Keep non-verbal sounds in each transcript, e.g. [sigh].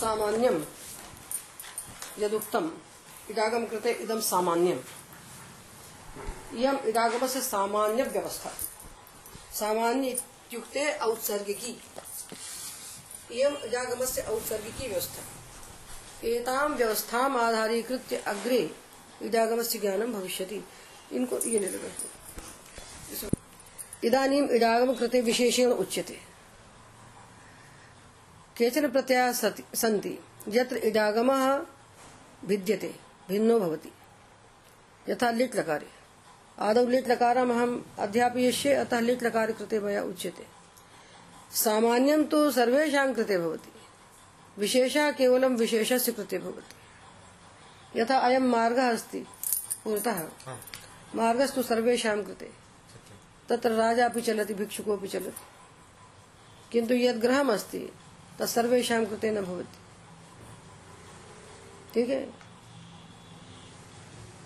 सामान्यम। यदुक्तम। इडागम कृते इदम सामान्यम। यम इडागम से सामान्य व्यवस्था सामान्य इत्युक्ते औत्सर्गिकी। इयम इडागम से औत्सर्गिकी व्यवस्था। एताम व्यवस्थाम आधारीकृत्य अग्रे इडागम से ज्ञानम भविष्यति। इनको ये ले लगा इदानीम इडागम कृते विशेषेण उच्यते। केचन प्रत्ययाः सन्ति यत्र इडागमः भिद्यते भिन्नो भवति। यथा लिट् लकारे आदौ लिट् लकारम् अहम् अध्यापयिष्ये अतः लिट् लकार कृते मया उच्यते। सामान्यं तु सर्वेषां कृते भवति। विशेषः केवलं विशेषस्य कृते भवति। यथा अयं मार्गः अस्ति पुरतः। मार्गस्तु सर्वेषां कृते। तत्र राजा अपि चलति भिक्षुकोऽपि चलति। किन्तु यद् गृहम् अस्ति तत् सर्वेषां कृते न ठीक है?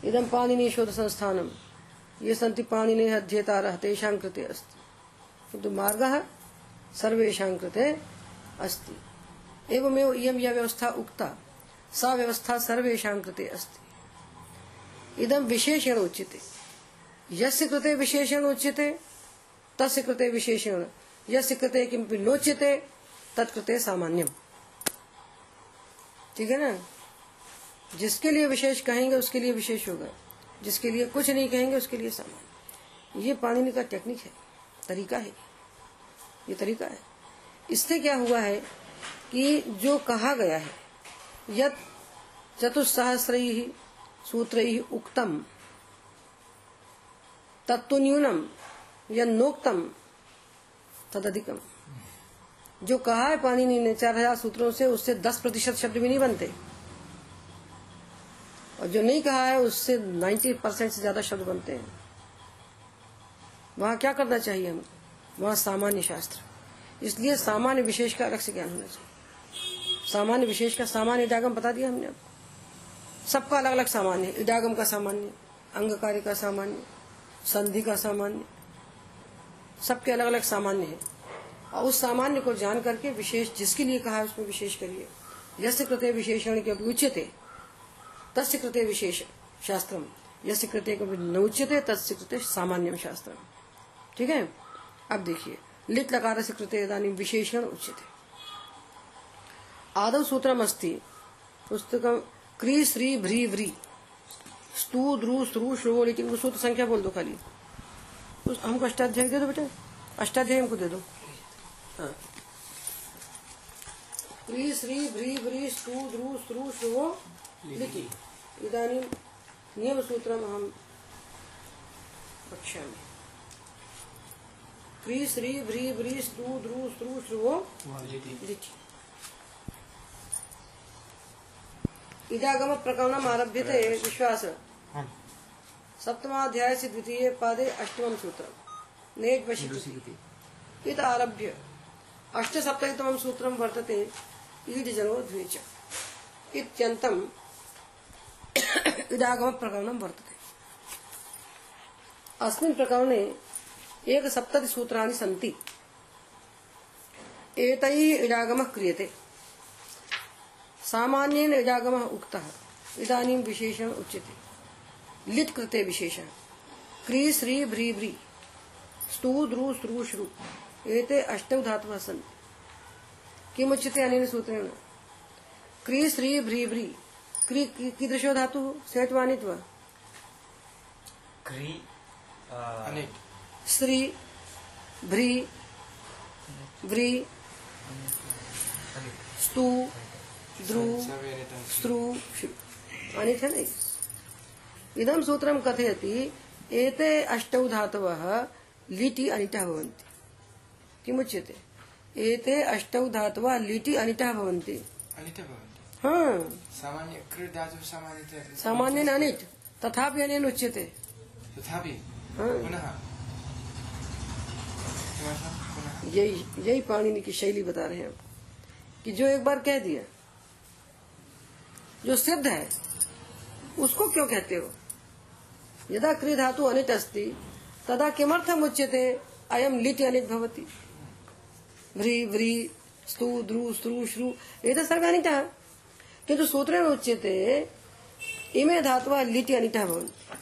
इदं पाणिनिशोधसंस्थानं ये सन्ति पाणिनेः अध्येतारः, तेषां कृते अस्ति। किन्तु मार्गः सर्वेषां कृते अस्ति। एवमेव या व्यवस्था उक्ता, सा व्यवस्था सर्वेषां कृते अस्ति। इदं विशेषेण उच्यते। यस्य कृते विशेषेण उच्यते, तस्य कृते विशेषेण यस्य कृते किमपि नोच्यते तत्कृते सामान्यम। ठीक है ना? जिसके लिए विशेष कहेंगे, उसके लिए विशेष होगा। जिसके लिए कुछ नहीं कहेंगे, उसके लिए सामान्य। ये पाणिनि का टेक्निक है। तरीका है। ये तरीका है। इससे क्या हुआ है कि जो कहा गया है, यत चतुस्सहस्रैः सूत्रैः उक्तम तत्व न्यूनम यन्नोक्तम, तदधिकम। जो कहा है पानी ने चार हज़ार सूत्रों से, उससे दस प्रतिशत शब्द भी नहीं बनते। और जो नहीं कहा है, उससे नाइन्टी परसेंट से ज़्यादा शब्द बनते हैं। वहाँ क्या करना चाहिए हमको? वहाँ सामान्य शास्त्र। इसलिए सामान्य विशेष का अलग से ज्ञान होना चाहिए। सामान्य विशेष का सामान्य इडागम बता दिया हमने आपको सबका अलग अलग सामान्य है। इडागम का सामान्य, अंगकारी का सामान्य, संधि का सामान्य, सबके अलग अलग सामान्य है। और उस सामान्य को जान करके विशेष जिसके लिए कहा है उसमें विशेष करिए। यस्य कृते विशेषण के उच्यते तस्य कृते विशेष शास्त्रम। यस्य कृते कभी न उच्यते तस्य कृते सामान्यम शास्त्रम। ठीक है? अब देखिए लिट लकार से कृते इदानीं विशेषण उच्यते। आदौ सूत्रम अस्ति पुस्तकम क्री श्री भ्री व्री। स्तू ध्रु श्रु श्रो, लेकिन सूत्र संख्या बोल दो खाली। हमको अष्टाध्याय दे दो बेटा। अष्टाध्याय हमको दे दो। हाँ। क्री श्री भ्री व्री स्तु ध्रु श्रु श्रो लिखि इदानीं नियमसूत्रम् अहं वक्ष्यामि क्री श्री भ्री व्री स्तु ध्रु श्रु श्रो लिखि इदागम प्रकरणम आरभ्यते विश्वास। सप्तमाध्याय से द्वितीय पादे अष्टमं सूत्रम। नेट वशिति इत आरभ्य अष्टसप्ततितमं सूत्रं वर्तते ईड जनो द्विच इत्यन्तम् इदागम प्रकरणं वर्तते। अस्मिन् प्रकरणे एकसप्तति सूत्राणि सन्ति। एतैः इडागमः क्रियते। सामान्येन इडागमः उक्तः। इदानीं उच्यते। कृते विशेषः। क्री, श्री भ्री व्री। स्तु ध्रु श्रु श्रु। एते अष्टौ धातवः सन्ति किमुच्यते अनेन सूत्रेण? क्री श्री भ्री व्री। क्री की- कीदृशो धातुः? सेट्वानित् वा क्री श्री भ्री व्री स्तु ध्रु स्त्रु अनिथ नहीं इदं सूत्रं कथयति एते अष्टौ धातवः लिटि अनिटः भवन्ति। किमुच्यते? एते अष्टौ धातवः लिटि अनिटः भवन्ति। अनित सामान्य कृ धातुः अनिट् तथापि अनेन उच्यते। तथापि? हाँ। पुनः। यही यही पाणिनि की शैली बता रहे हैं कि जो एक बार कह दिया जो सिद्ध है उसको क्यों कहते हो? यदा क्री धातु अनिट अस्ति तदा किमर्थम उच्यते? अयम लिट अनिट भवति। व्री व्री, स्तु, द्रु स्त्रु श्रु। एतत् सर्वाणि किन्तु सूत्रेण उच्यते। इमे धातवः लिटि अनिटः भवन्ति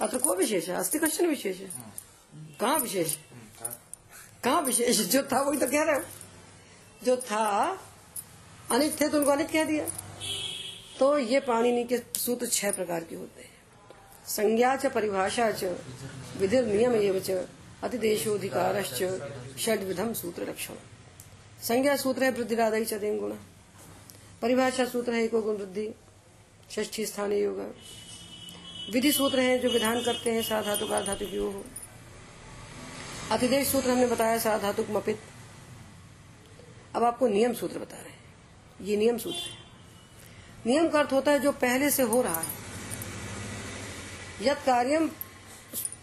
अत्र को विशेषः? अस्ति कश्चन विशेषः? कहाँ विशेष? कहाँ विशेष? जो था वही तो कह रहे हो। जो था अनित थे तो उनको अनित कह दिया। तो ये पाणिनि के सूत्र छह प्रकार के होते हैं। संज्ञा च, परिभाषा च विधिर नियम एव च। अतिदेशोधिकारश्च षड विधम सूत्र लक्षण संज्ञा सूत्र है वृद्धिरादय च देन गुण। परिभाषा सूत्र है एको गुण वृद्धि। ष्ठी स्थानीय योग। विधि सूत्र है जो विधान करते हैं सा धातु का धातु की हो अतिदेश सूत्र हमने बताया सा धातुक मपित। अब आपको नियम सूत्र बता रहे हैं। ये नियम सूत्र है। नियम का अर्थ होता है जो पहले से हो रहा है। यद कार्यम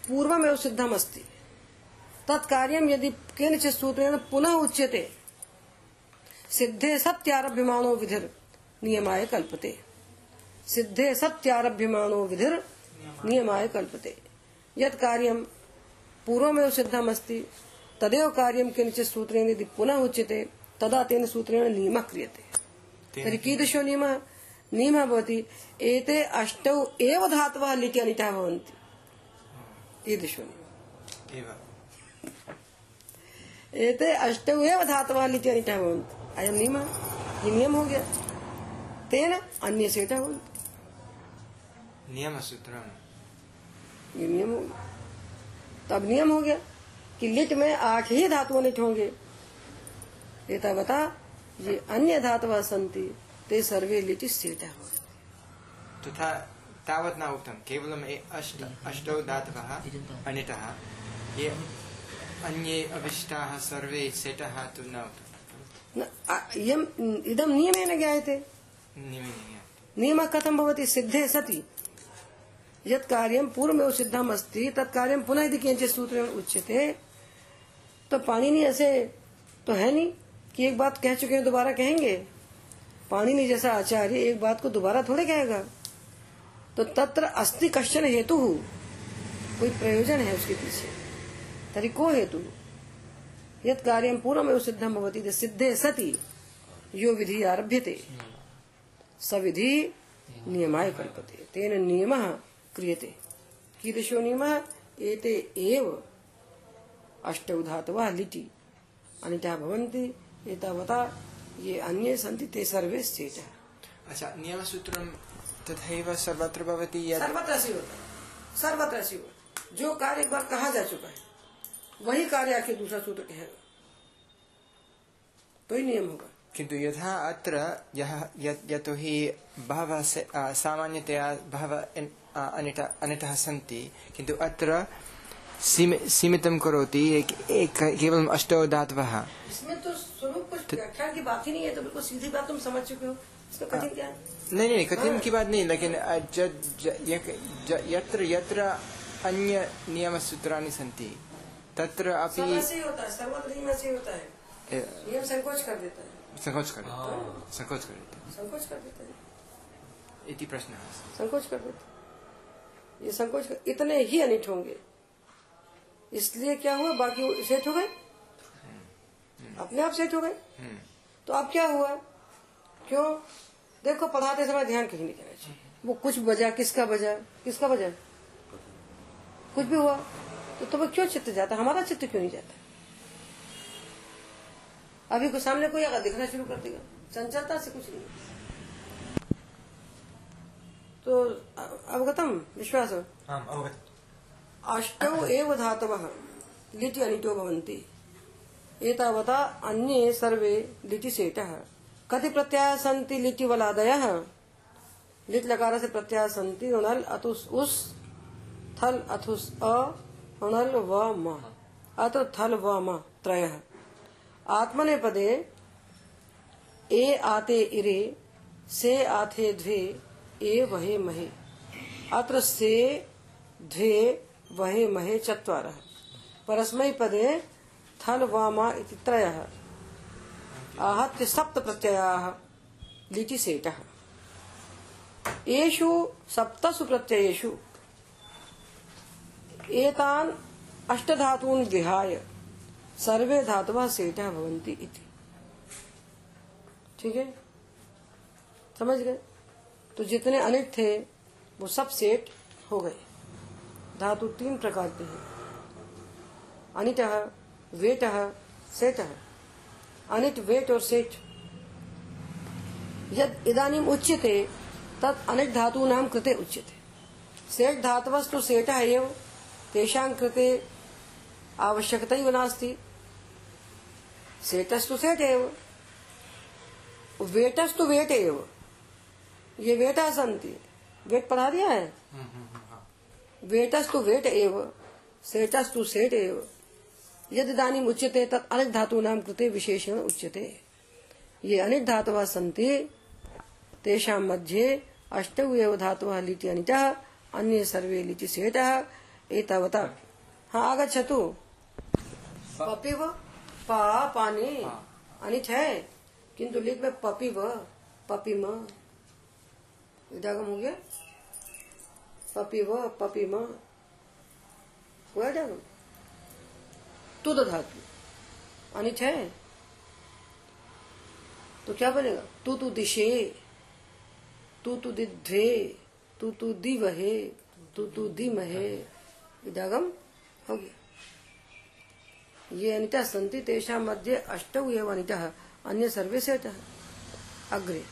पूर्व में सिद्धम अस्ति तत्कार्यम यदि केनचित सूत्रेण पुनः उच्यते। सिद्धे सत्यारभ्यमाणो विधिर नियमाय कल्पते। सिद्धे सत्यारभ्यमाणो विधिर नियमाय कल्पते। यद कार्यम पूर्व में सिद्धम अस्ति तदेव कार्यम किंचित सूत्रेण यदि पुनः उच्यते तदा तेन सूत्रेण नियमः क्रियते। तर्हि कीदृशो नियमः नियमः भवति एते अष्टौ एव धातवः अनिटः भवन्ति। ईदृशो नियमः एव। एते अष्टौ एव धातवः लिटि भवन्ति। अयम नियम ये नियम हो गया। तेन अन्य सेटा भवन्ति। नियम सूत्रम ये नियम हो गया। तब नियम हो गया कि लिट में आठ ही धातु निट होंगे एता बता ये अन्य धातव संति ते सर्वे लिटि स्थिता हो तथा तावत् न उक्तं। केवलम् ए अष्ट अष्टौ धातवः अनिटः ये अन्ये अविष्टाः सर्वे सेटः तु न इयम् इदं नियमेन ज्ञायते। नियमः कथं भवति? सिद्धे सति। यत् कार्यं पूर्वमेव सिद्धम् अस्ति तत् कार्यं पुनः यदि किञ्चित् सूत्रेण उच्यते तो पाणिनि ऐसे तो है नहीं कि एक बात कह चुके हैं दोबारा कहेंगे? पाणिनि जैसा आचार्य एक बात को दोबारा थोड़े कहेगा। तो तत्र अस्ति कश्चन हेतु कोई प्रयोजन है उसके पीछे? तरी को हेतु यत् कार्यं पूर्वमेव सिद्धं भवति सिद्धे सति यो विधि आरभ्यते। सविधि नियमाय कल्पते। तेन नियमः क्रियते। कीदृशो नियमः? एते एव अष्टौ धातवः लिटि। अनिटा भवन्ति एतावता ये अन्ये सन्ति ते सर्वे स्थितः। अच्छा नियमसूत्रं तथैव सर्वत्र भवति यत्? सर्वत्र जो कार्य एक बार कहा जा चुका है। वही कार्य आके दूसरा सूत्र कहेगा। तो ही नियम होगा। किन्तु यथा अत्र यः यत् यतोहि बहवः से- सामान्यतया बहवः अनिट अनिटः सन्ति। किन्तु अत्र सीमि- सीमितं करोति एक, एक केवलम् अष्टौ धातवः। इसमें तो स्वरूप कुछ व्याख्यान की बात ही नहीं है तो बिल्कुल सीधी बात तुम समझ चुके हो। इसमें कठिन क्या नहीं नहीं कठिन की बात नहीं लेकिन ज, ज, यक- ज, यत्र यत्र अन्य नियमसूत्राणि सन्ति। तत्र अपि होता है। सर्वत्र नियम ऐसे होता है नियम संकोच कर देता है। संकोच कर देता हैं। संकोच कर देते हैं। संकोच कर देता है। इति प्रश्नः संकोच कर देता है। ये संकोच कर इतने ही अनिट होंगे। इसलिए क्या हुआ? बाकी सेट हो गए? अपने आप सेट हो गए? हम्म, तो अब क्या हुआ? क्यों? देखो पढ़ाते समय ध्यान कहीं नहीं करना चाहिए। वो कुछ बजा किसका बजा? किसका बजा? कुछ भी हुआ। तो तुम्हें क्यों चित्त जाता? हमारा चित्त क्यों नहीं जाता? अभी को सामने कोई अगर दिखना शुरू कर देगा। चंचलता से कुछ नहीं। तो अवगतम? विश्वास? अवगत। अष्टौ एव धातवः। लिटि अनिटो भवन्ति। एतावता अन्ये सर्वे लिटि सेटः कति प्रत्ययाः सन्ति लिटि वलादयः लिट् लकार से प्रत्ययाः सन्ति णल् अतुस् उस् थल अथुस अ णल् व म अत्र थल व म त्रयः। आत्मने पदे, ए आते इरे, से आथे द्वे, ए वहे महे। अत्र से, द्वे, वहे महे चत्वारः। परस्मै पदे थल वामा इति त्रयः। आहत्य सप्त प्रत्ययाः लिटि सेटः। येषु सप्तसु प्रत्ययेषु एतान् अष्टधातून् विहाय सर्वे धातवः सेटः भवन्ति इति। ठीक है? समझ गए? तो जितने अनिट थे, वो सब सेट हो गए। धातु तीन प्रकार के हैं। अनिट, वेट, सेट। अनिट, वेट और सेट। यद इदानीम उच्यते, तत् अनिट धातु नाम कृते उच्यते। सेट धातवस्तु सेट एव। तेषां कृते आवश्यकता नास्ति। सेटस्तु सेट एव वेटस्तु वेट एव ये वेटा सन्ति। वेट पढ़ा दिया है? वेटस्तु वेट एव सेटस्तु सेट एव यदि दानी उच्यते, तत् अनिक धातु नाम कृते विशेषण उच्यते। ये अनिक धातवः सन्ति, तेषां मध्ये अष्टौ एव धातवः लिटि अनिटः अन्ये सर्वे लिटि सेटः एतावता। हाँ आगच्छतु। पपिव पा पानी। अनिच है किंतु लिख में पपिव पपिम। इडागम हो गया। पपिव पपिम। हुआ इडागम तुद धातु। अनिट है तो क्या बनेगा? तू तू दिशे। तू तू दिध्वे तू तू दिवहे। तू तू दिमहे। इदागम हो गया ये अनिता सन्ति तेषां मध्ये अष्टौ एव अनितः अन्य सर्वे सेटः अग्रे।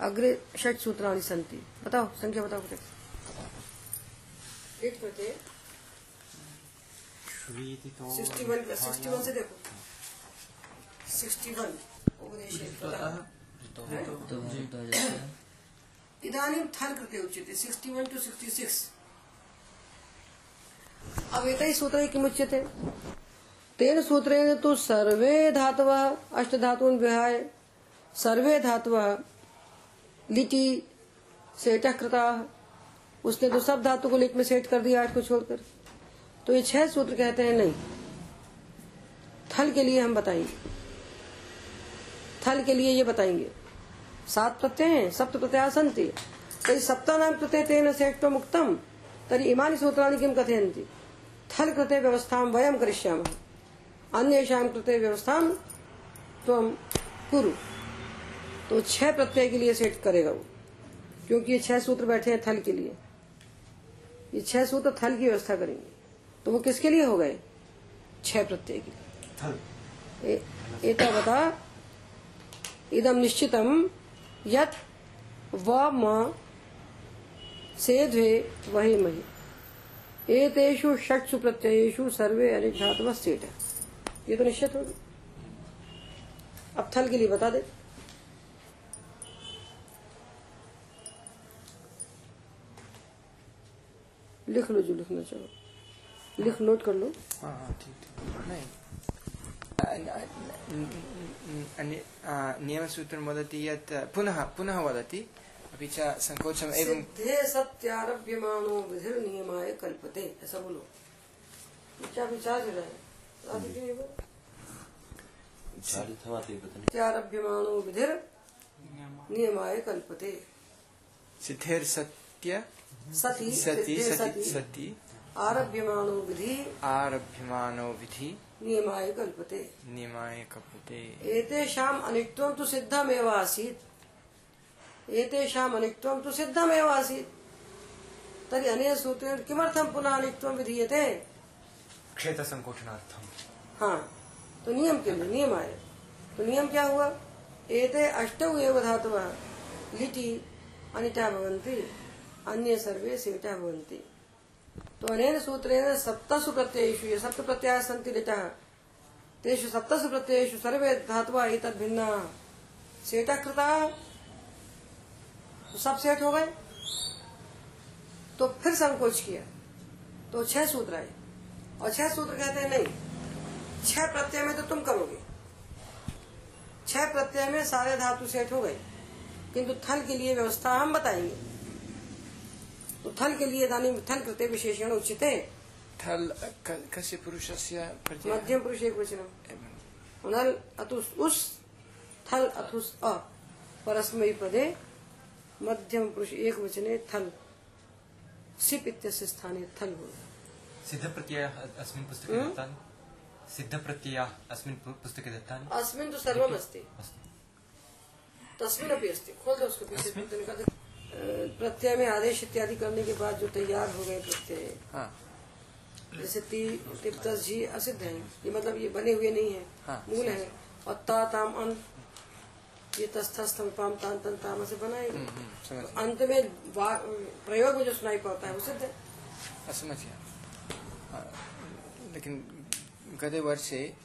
अग्रे षट सूत्राणि सन्ति। बताओ संख्या बताओ कुछ सिक्सटी वन सिक्सटी वन से देखो। सिक्सटी वन उपदेश इदानीं कृते उच्यते sixty one two sixty six. अब एतैः सूत्रैः किमुच्यते तेन सूत्रेण तो सर्वे धातु अष्ट अष्टधातून् विहाय। सर्वे धातवः, लिटि सेटः कृताः। उसने तो सब धातु को लिट में सेट कर दिया आठ को छोड़कर। तो ये छह सूत्र कहते हैं नहीं। थल के लिए हम बताएँगे। थल के लिए ये बताएँगे। सात प्रत्यय हैं, सप्त प्रत्यय सन्ति तर्हि सप्तानां कृते तेन सेट्त्व मुक्तम। तर्हि इमानि सूत्राणि किं कथयन्ति? थल कृते व्यवस्थां वयं करिष्यामः। अन्येषां कृते व्यवस्थां त्वं कुरु। तो छह प्रत्यय के लिए सेट करेगा वो क्योंकि ये छह सूत्र बैठे हैं थल के लिए। ये छह सूत्र थल की व्यवस्था करेंगे। तो वो किसके लिए हो गए? छह प्रत्यय के लिए। एता बता इदम निश्चितम यत व म से द्वे वही मही। एतेषु षट्सु प्रत्ययेषु सर्वे अनिक धातव सेट है ये तो निश्चित होगी। अब थल के लिए बता दे। लिख लो जो लिखना चाहो। लिख नोट कर लो। हाँ हाँ ठीक ठीक। नहीं। नियमसूत्रं वदति यत् पुनः पुनः वदति। अपि च सङ्कोचम् एवं सिद्धे सत्यारभ्यमानो विधिर नियमाय कल्पते ऐसा बोलो। क्या विचार दे रहा है? सत्यारभ्यमानो विधिर नियमाय कल्पते। सिद्धिर्सत्य सति सति सति सति। सति। आरभ्यमानो विधि आरभ्यमानो विधि। नियमाय कल्पते। नियमाय कपते एतेषाम् अनित्वं तु सिद्धमेव आसीत् एतेषाम् अनित्वं तु सिद्धमेव आसीत्। तर्हि अनेन सूत्रेण किमर्थं पुनः अनित्वं विधीयते? क्षेत्रसङ्कोचनार्थम्। हाँ तो नियम के? लिए नियम आए तो नियम क्या हुआ? एते अष्टौ एव धातवः। लिटि अनिटा भवन्ति अन्ये सर्वे सेटा भवन्ति। तो अनेन सूत्रेण सप्तसु प्रत्ययेषु ये सप्त प्रत्ययाः सन्ति लिटः तेषु सप्तसु प्रत्ययेषु सर्वे धातवः एतद् भिन्नाः सेटा कृताः तो सब सेट हो गए। तो फिर संकोच किया। तो छह सूत्र आए। और छह सूत्र कहते हैं नहीं छह प्रत्यय में तो तुम करोगे। छह प्रत्यय में सारे धातु सेट हो गए। किंतु थल के लिए व्यवस्था हम बताएँगे। तो थल के लिए दानी थल कृते विशेषण उचित है। थल क- कस्य पुरुषस्य मध्यम पुरुष एक वचन। उस थल अथुस अ परस्मयी पदे मध्यम पुरुष एक वचने थल। सिप इत्यस्य स्थाने थल हो। सिद्धप्रत्ययः अस्मिन् पुस्तके हम्म? दत्तानि? सिद्धप्रत्ययाः अस्मिन् पु- पुस्तके दत्तानि? अस्मिन् तु सर्वम् अस्ति। तस्वीर अभी अस्ति। खोल दो उसको पीछे। तो निकाल प्रत्यय में आदेश इत्यादि करने के बाद जो तैयार हो गए प्रत्यय। हाँ। जैसे ती तिप्तस जी असिद्ध है। ये मतलब ये बने हुए नहीं है। हाँ, मूल है। और ता ताम अंत। ये तस्थम पाम तान तन ताम से बनाएँगे। हम्म, हम्म, तो अंत में प्रयोग में जो सुनाई पड़ता है वो सिद्ध है। समझ गया। हाँ, लेकिन गते वर्षे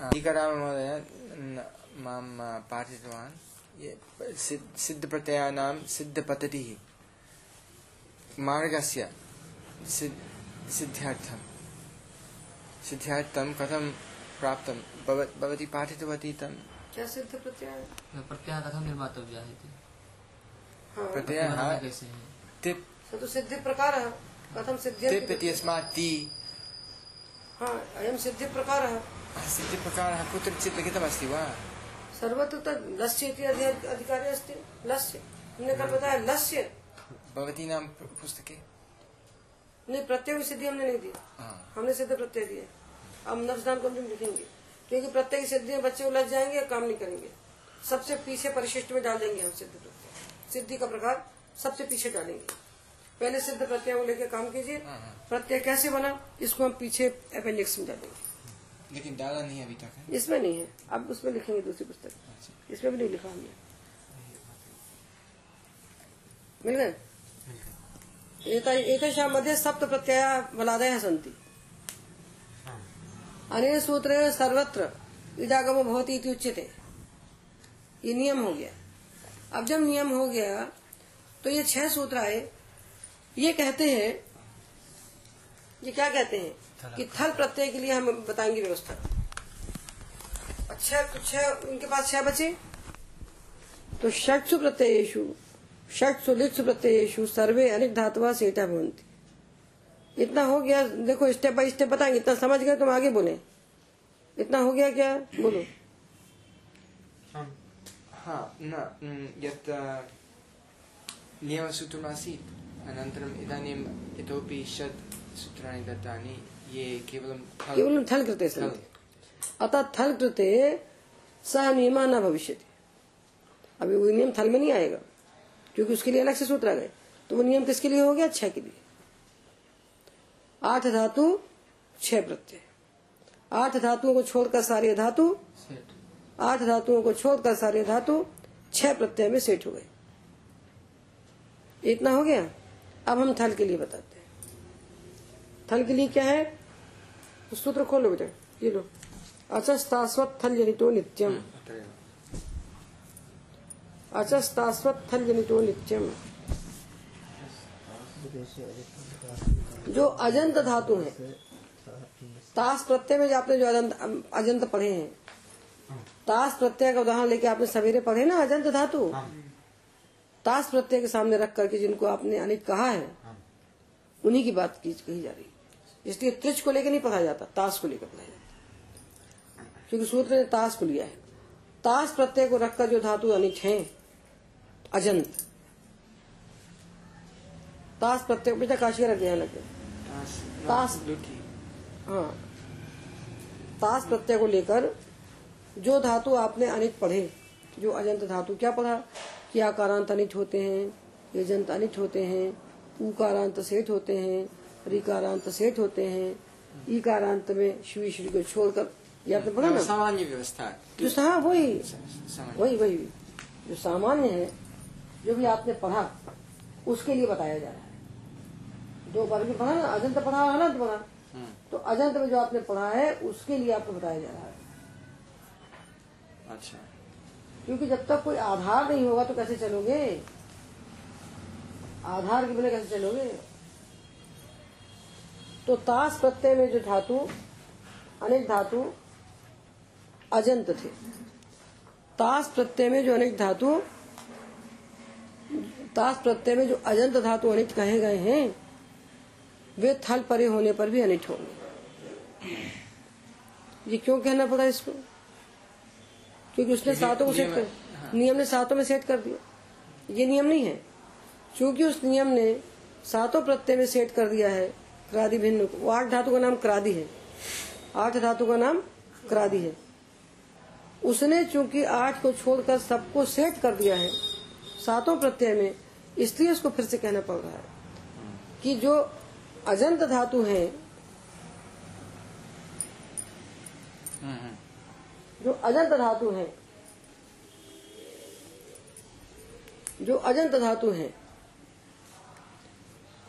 टीकाराममहोदय न- माँ पाठितवान् ये सिद्ध सिद्धप्रत्ययानां सिद्धपद्धतिः मार्गस्य सिद् सिद्ध्यार्थं सिद्ध्यार्थं कथं प्राप्तं भव भवती पाठितवती तं क्या सिद्ध प्रत्यय है? प्रत्ययः कथं निर्मातव्यः हाँ। प्रत्ययः निर्माणः कैसे है? तिप् स तु सिद्धि प्रकार कथम सिद्धि ति हाँ अयम सिद्धि प्रकार कुत्रचित् लिखितमस्ति वा? सर्वत्र तत् लस्य इति अधिकारी अस्ति। लस्य। हमने कल बताया लस्य। भवतीनां पु- पुस्तके। नहीं प्रत्यय सिद्धि हमने नहीं दी। हाँ। हमने सिद्ध प्रत्यय दिए अब नफ्स नाम को हम लिखेंगे। क्योंकि प्रत्यय की सिद्धि में बच्चे उलझ जाएँगे काम नहीं करेंगे। सबसे पीछे परिशिष्ट में डाल देंगे हम सिद्ध प्रत्यय। सिद्धि का प्रकार सबसे पीछे डालेंगे। पहले सिद्ध प्रत्यय को लेकर काम कीजिए। हाँ, हाँ। प्रत्यय कैसे बना इसको हम पीछे अपेंडिक्स में डालेंगे। लेकिन डाला नहीं अभी तक है? इसमें नहीं है। अब उसमें लिखेंगे दूसरी पुस्तक। इसमें भी नहीं लिखा हमने। मिल गए? एतेषां मध्ये सप्त प्रत्यया बलादयः सन्ति अनेन सूत्रेण सर्वत्र इदागमो भवति इति उच्यते। ये नियम हो गया। अब जब नियम हो गया तो ये छह सूत्र आए। ये कहते हैं ये क्या कहते हैं? कि थल प्रत्यय के लिए हम बताएँगे व्यवस्था। अच्छा तो छह उनके पास छह बचे। तो षट्सु प्रत्ययेषु षट्सु लिट्सु प्रत्ययेषु सर्वे अनेक धातुआ सेटा भवंती इतना हो गया देखो स्टेप बाय स्टेप बताएँगे इतना समझ गए तुम आगे बोले। इतना हो गया क्या? बोलो। हा न यत् अ, नियमसूत्रमासीत् अनन्तरम् इदानीम् इतोपि षट् सूत्राणि दत्तानि ये केवलं केवल थल कृते सन्ति। अतः थल कृते सह नियमा न भविष्य अभी वो नियम थल में नहीं आएगा क्योंकि उसके लिए अलग से सूत्र आ गए। तो वो नियम किसके लिए हो गया? छह के लिए। आठ धातु छह प्रत्यय। आठ धातुओं को छोड़कर सारे धातु आठ धातुओं को छोड़कर सारे धातु छह प्रत्यय में सेट हो गए। इतना हो गया? अब हम थल के लिए बताते हैं। थल के लिए क्या है? सूत्र खोलो बेटा ये लो। अचस्तास्वत थल जनितो नित्यम। अत्रैव अचस्तास्वत थल जनितो नित्यम। जो अजंत धातु है तास प्रत्यय में जो आपने जो अजंत अजंत पढ़े हैं। तास प्रत्यय का उदाहरण लेके आपने सवेरे पढ़े ना अजंत धातु? तास प्रत्यय के सामने रख करके जिनको आपने अनित कहा है उन्हीं की बात की कही जा रही है। इसलिए त्रिच को लेकर नहीं पढ़ा जाता ताश को लेकर पढ़ा जाता क्योंकि सूत्र ने ताश को लिया है। ताश प्रत्यय को रखकर जो धातु अनिट है अजंत। ताश प्रत्यय बेटा काशी रख तास् तास्- हाँ। ताश प्रत्यय को लेकर जो धातु आपने अनिट पढ़े जो अजंत धातु क्या पढ़ा? कि आकारांत अनिट होते हैं यजंत अनिट होते हैं उकारांत सेठ होते हैं रिकारांत सेठ होते हैं ईकारांत में श्री श्री को छोड़कर ये आपने पढ़ा ना? सामान्य व्यवस्था जो सा वही। वही वही। जो सामान्य है जो भी आपने पढ़ा उसके लिए बताया जा रहा है। दो बार भी पढ़ा ना? अजंत पढ़ा अनंत पढ़ा। तो अजंत में जो आपने पढ़ा है उसके लिए आपको बताया जा रहा है। अच्छा। क्योंकि जब तक कोई आधार नहीं होगा तो कैसे चलोगे? आधार के बिना कैसे चलोगे? तो ताश प्रत्यय में जो धातु अनेक धातु अजंत थे। ताश प्रत्यय में जो अनेक धातु ताश प्रत्यय में जो अजंत धातु अनिट कहे गए हैं वे थल परे होने पर भी अनिट होंगे। ये क्यों कहना पड़ा इसको? क्योंकि उसने सातों को सेट कर नियम ने सातों में सेट कर दिया। ये नियम नहीं है। क्योंकि उस नियम ने सातों प्रत्यय में सेट कर दिया है क्रादि भिन्न को। वो आठ धातु का नाम क्रादि है। आठ धातु का नाम क्रादि है। उसने चूँकि आठ को छोड़कर सबको सेट कर दिया है सातों प्रत्यय में इसलिए उसको फिर से कहना पड़ रहा है कि जो अजंत धातु है जो अजंत धातु है जो अजंत धातु है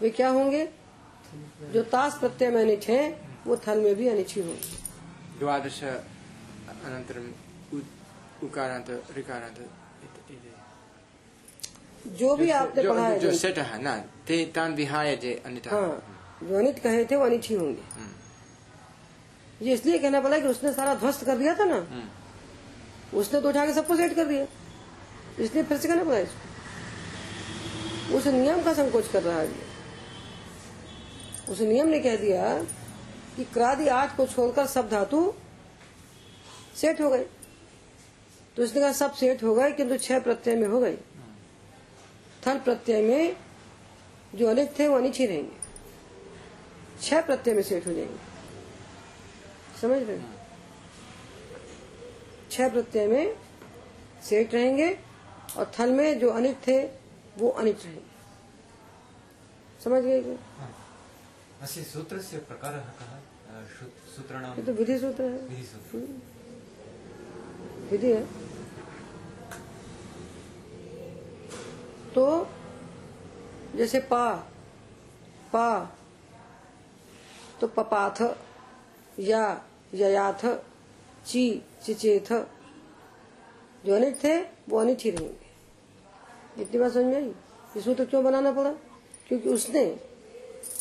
वे क्या होंगे? जो ताश प्रत्यय में अनिच है वो थल में भी अनिच्छी होंगे। द्वादश अनन्तरम् उ- उकारान्त ऋकारान्त इति- इति। जो भी आपने पढ़ा है। जो सेटः न ते तान् विहाय जे अन्यथा हाँ जो अनित कहे थे वो अनिच्छी होंगे। ये इसलिए कहना पड़ा कि उसने सारा ध्वस्त कर दिया था ना। उसने तो उठा के सबको सेट कर दिया। इसलिए फिर से कहना पड़ा इसको। उस नियम का संकोच कर रहा है। उस नियम ने कह दिया कि क्रादि आठ को छोड़कर सब धातु सेट हो गए तो इसने कहा सब सेट हो गए किंतु छह प्रत्यय में हो गए थल प्रत्यय में जो अनित थे वो अनिच ही रहेंगे। छह प्रत्यय में सेट हो जाएँगे। समझ रहे छह प्रत्यय में सेठ रहेंगे और थल में जो अनित थे वो अनित रहेंगे। समझ गए क्या? अस्य सूत्रस्य प्रकारः अ, ये तो विधि सूत्र है। विधिसूत्र विधि है। तो जैसे पा पा तो पपाथ या ययाथ ची चिचेथ। जो अनिट थे वो अनिट ही रहेंगे। इतनी बात समझ में आई? ये सूत्र क्यों बनाना पड़ा? क्योंकि उसने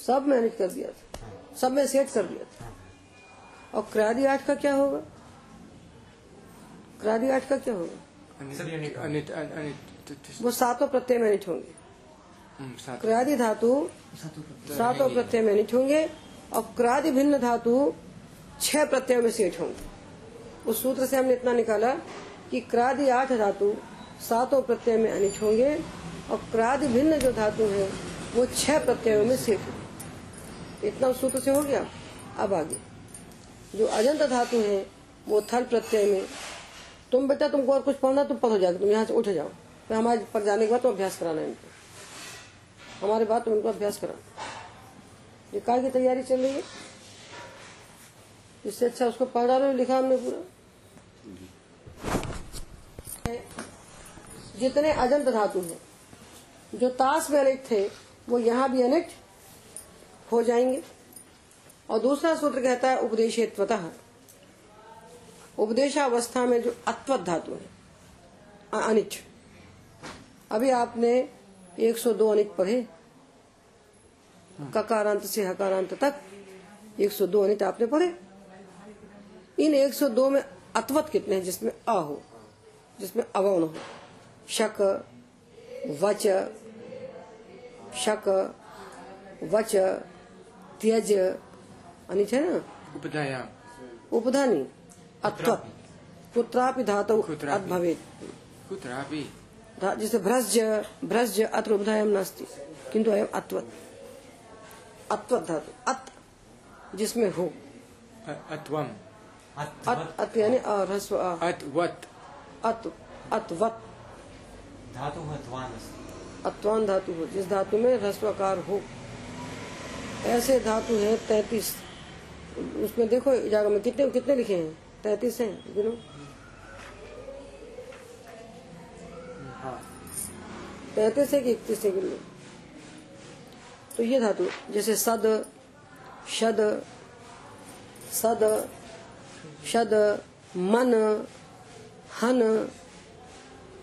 सब में अनिट कर दिया था। सब में सेट कर दिया था। और क्रादी आठ का क्या होगा? क्रादी आठ का क्या होगा? अनित अनित अनित वो सातों प्रत्यय में अनिट होंगे। हम्म, सात। क्रादि धातु सातों प्रत्यय। में अनिट होंगे। और क्रादी भिन्न धातु छह प्रत्ययों में सेठ होंगे। उस सूत्र से हमने इतना निकाला कि क्रादि आठ धातु सातों प्रत्यय में अनिट होंगे और क्रादि भिन्न जो धातु है, वो छह प्रत्ययों में सेठ होंगे। इतना उस सूत्र से हो गया। अब आगे। जो अजंत धातु है, वो थल प्रत्यय में। तुम बेटा, तुमको और कुछ पढ़ना तुम पढ़ हो जाएगा तुम यहाँ से उठ जाओ। फिर हमारे पर जाने के बाद तुम अभ्यास कराना इनको। हमारे बाद तुम इनको अभ्यास कराना। ये काय की तैयारी चल रही है। इससे अच्छा उसको पढ़ डालो लिखा हमने पूरा। जितने अजंत धातु हैं, जो ताश में अनिट थे, वो यहाँ भी अनिट हो जाएँगे। और दूसरा सूत्र कहता है उपदेशेत्वतः। उपदेशावस्था में जो अत्वत धातु है अनिच अभी आपने 102 अनिच पढ़े, ककारांत से हकारांत तक 102 अनिट आपने पढ़े। इन 102 में अत्वत कितने हैं जिसमें अ हो जिसमें अवर्ण हो? शक वच शक वच त्यज अनिच है ना? उपधायाम् उपधानी अत्वत। कुत्रापि। धातु। अत् भवेत् कुत्रापि। जैसे भ्रज भ्रज अत्र उपधायम नास्ति किंतु अयम अत्वत। अत्वत धातु। अत जिसमें हो। अत्वम्। अत यानी ह्रस्व अ, अत अत्वत धातुः त्वान् अत्वान धातु हो जिस धातु में ह्रस्वकार हो ऐसे धातु है तैतीस उसमें देखो जागा में कितने कितने लिखे हैं तैतीस हैं गिनो हाँ तैतीस है कि इकतीस है गिनो तो ये धातु जैसे सद शद सद शद मन हन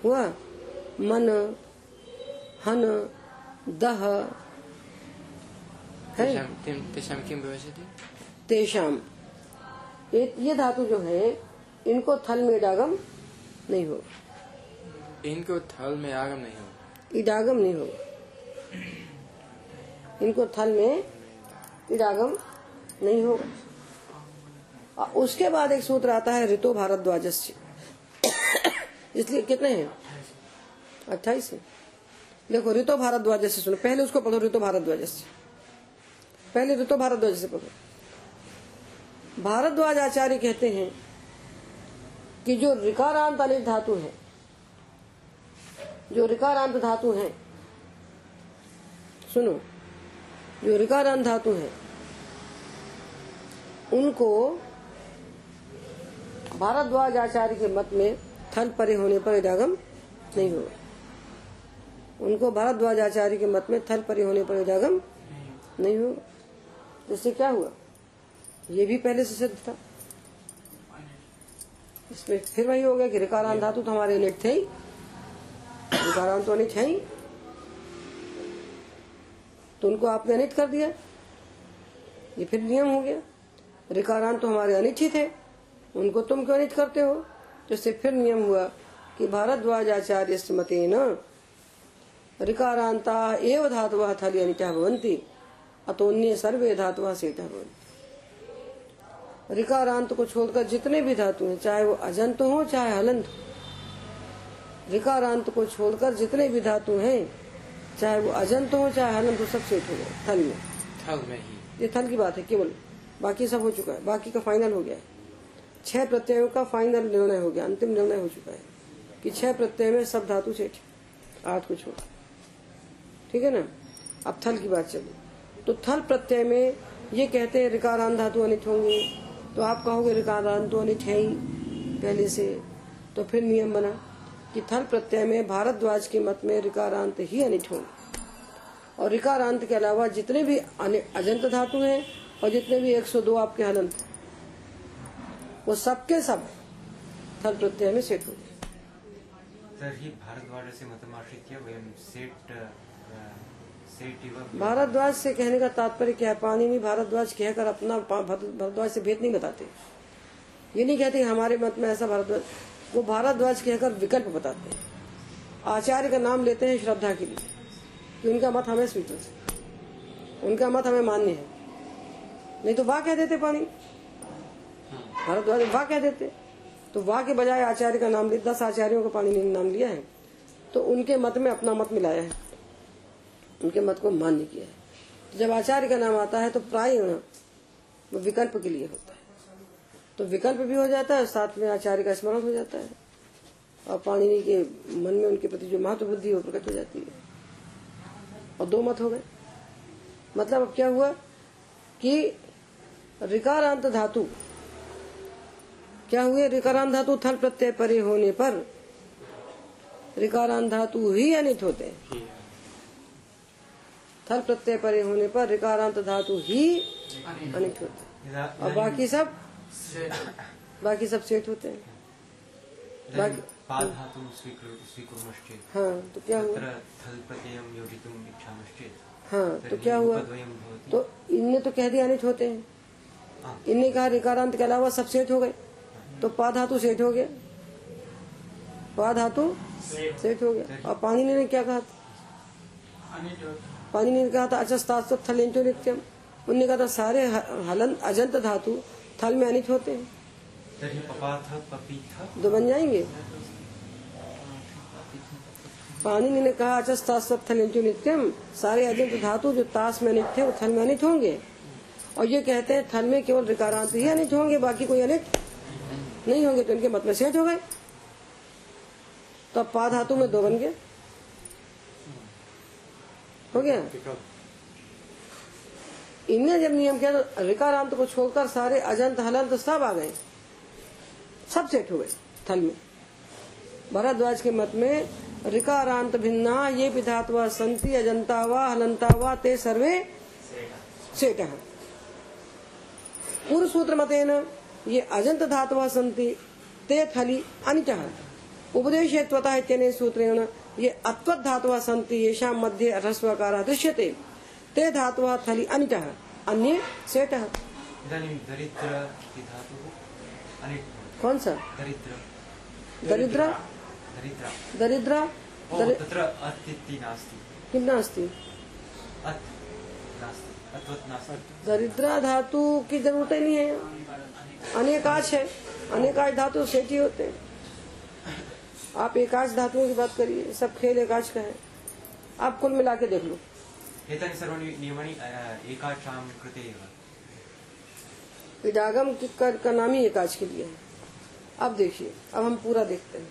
हुआ मन हन दह है तेषाम ये ये धातु जो है इनको थल में इडागम नहीं होगा इनको थल में आगम नहीं होगा इडागम नहीं होगा इनको थल में इडागम नहीं होगा उसके बाद एक सूत्र आता है, ऋतु भारद्वाज इसलिए कितने हैं? अट्ठाईस है। देखो, ऋतु भारद्वाज से सुनो। पहले उसको पढ़ो, ऋतु भारद्वाज से पहले ऋतु भारद्वाज से पढ़ो। भारद्वाज आचार्य कहते हैं कि जो ऋकारांत अनिट धातु है, जो ऋकारांत धातु है, सुनो, जो ऋकारांत धातु है, उनको भारद्वाज आचार्य के मत में थल परे होने पर इडागम नहीं होगा उनको भारद्वाज आचार्य के मत में थल परे होने पर इडागम नहीं होगा जिससे क्या हुआ? ये भी पहले से सिद्ध था। इसमें फिर वही हो गया कि रिकारान धातु तो हमारे अनिट थे ही। रिकारांत तो अनिट है ही। तो उनको आपने अनिट कर दिया। ये फिर नियम हो गया। रिकारांत तो हमारे अनिट ही उनको तुम क्यों अनिट करते हो? जिससे फिर नियम हुआ कि भारद्वाज आचार्य मते न। रिकारांता एव धातु थली अनिटा भवंती अतोन्य सर्वे धातु सेठा भवंती रिकारांत को छोड़कर जितने भी धातु हैं चाहे वो अजंत हो चाहे हलंत हो रिकारांत को छोड़कर जितने भी धातु हैं चाहे वो अजंत हो चाहे हलंत हो सब सेठ हो गए थल में। थल में ही। ये थल की बात है केवल। बाकी सब हो चुका है। बाकी का फाइनल हो गया है। छह प्रत्ययों का फाइनल निर्णय हो गया, अंतिम निर्णय हो चुका है कि छह प्रत्यय में सब धातु सेठ आठ को छोड़ ठीक है ना? अब थल की बात चली तो थल प्रत्यय में ये कहते हैं रिकारांत धातु अनिट होंगे। तो आप कहोगे रिकारांत तो अनिट है ही पहले से। तो फिर नियम बना कि थल प्रत्यय में भारद्वाज के मत में रिकारांत ही अनिट होंगे। और रिकारांत के अलावा जितने भी अजंत धातु हैं और जितने भी 102 आपके हलंत वो सबके सब थल प्रत्यय में सेट हो गए। तर्हि मतमाश्रित्य सेट् भारद्वाज से कहने का तात्पर्य क्या है? पाणिनि भारद्वाज कहकर अपना भारद्वाज से भेद नहीं बताते। ये नहीं कहते हमारे मत में ऐसा भारद्वाज वो भारद्वाज कहकर विकल्प बताते हैं। आचार्य का नाम लेते हैं श्रद्धा के लिए। कि उनका मत हमें स्वीकृत उनका मत हमें मान्य है। नहीं तो वाह कह देते पानी। भारद्वाज वाह कह देते। तो वाह के बजाय आचार्य का नाम लिया दस आचार्यों का पानी ने नाम लिया है। तो उनके मत में अपना मत मिलाया है। उनके मत को मान्य किया है। तो जब आचार्य का नाम आता है तो प्राय वो विकल्प के लिए होता है। तो विकल्प भी हो जाता है साथ में आचार्य का स्मरण हो जाता है। और पाणिनि के मन में उनके प्रति जो महत्व बुद्धि वो प्रकट हो जाती है। और दो मत हो गए। मतलब अब क्या हुआ कि रिकारांत धातु क्या हुए? रिकारांत धातु थल प्रत्यय परे होने पर रिकारांत धातु ही अनित होते। हैं। थल प्रत्यय परे होने पर रिकारांत धातु ही अनित होते। और बाकी सब? बाकी सब सेठ होते। हैं हाँ तो क्या हुआ? हाँ तो क्या हुआ? तो इनने तो कह दिया अनित होते हैं। हाँ। इनने कहा रिकारांत के अलावा सब सेठ हो गए। तो पा धातु सेठ हो गया। पा धातु सेठ हो गया। और पानी ने क्या कहा था? पानी ने कहा था अचस्तास्त थलेंचो नित्यम। उनने कहा था सारे हलन अजंत धातु थल में अनित होते हैं। तो बन जाएँगे? पानी ने कहा अचस्तास्त थलेंचो नित्यम सारे अजंत धातु जो ताश में अनित थे वो थल में अनित होंगे। और ये कहते हैं थल में केवल रिकारांत ही अनित होंगे बाकी कोई अनित नहीं होंगे तो इनके मत में सेठ हो गए। तो अब पा धातु में दो बन गए हो गया? इनने जब नियम किया तो रिकारांत को छोड़कर सारे अजंत हलंत सब आ गए। सब सेट हो गए थल में। भरद्वाज के मत में रिकारांत भिन्ना ये विधात्वा संति अजंता वा हलंता वा ते सर्वे सेठ है। पूर्व सूत्र मतेन ये अजंत धातवा संति ते थली अनिच। उपदेशत्वता इत्यनेन सूत्रेण ये अत्वत् धातवा संति येषां मध्ये ह्रस्वकारः दृश्यते। ते धातवः थली अनिटः अन्ये सेटः दरिद्र कौन सा? दरिद्र। दरिद्र? दरिद्र। किं नास्ति? दरिद्र धातु की ज़रूरत नहीं है अनेकाश है अनेकाश धातु सेठ ही होते हैं। आप एकाश धातुओं की बात करिए सब खेल एकाश का है। आप कुल मिला के देख लो। इडागम का, का नाम ही एकाश के लिए है। अब देखिए अब हम पूरा देखते हैं।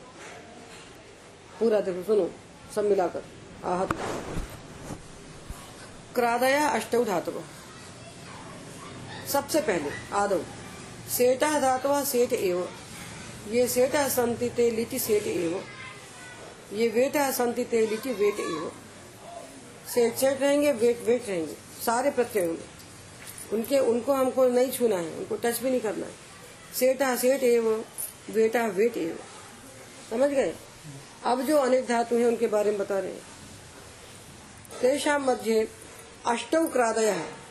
पूरा देखो सुनो सब मिलाकर। आहत क्रादया अष्टौ धातु सबसे पहले आदौ। सेटा धातवा सेठ एव। ये सेठ संति ते लिटि सेठ एव। ये वेट संति ते लिटि वेट एव। सेठ सेठ रहेंगे, वेट वेट रहेंगे। सारे प्रत्ययों में उनके, उनको हमको नहीं छूना है, उनको टच भी नहीं करना है। सेठा सेठ एव वेटा वेट एव। समझ गए? अब जो अनेक धातु हैं, उनके बारे में बता रहे हैं। तेषा मध्य अष्टौ क्रादय। है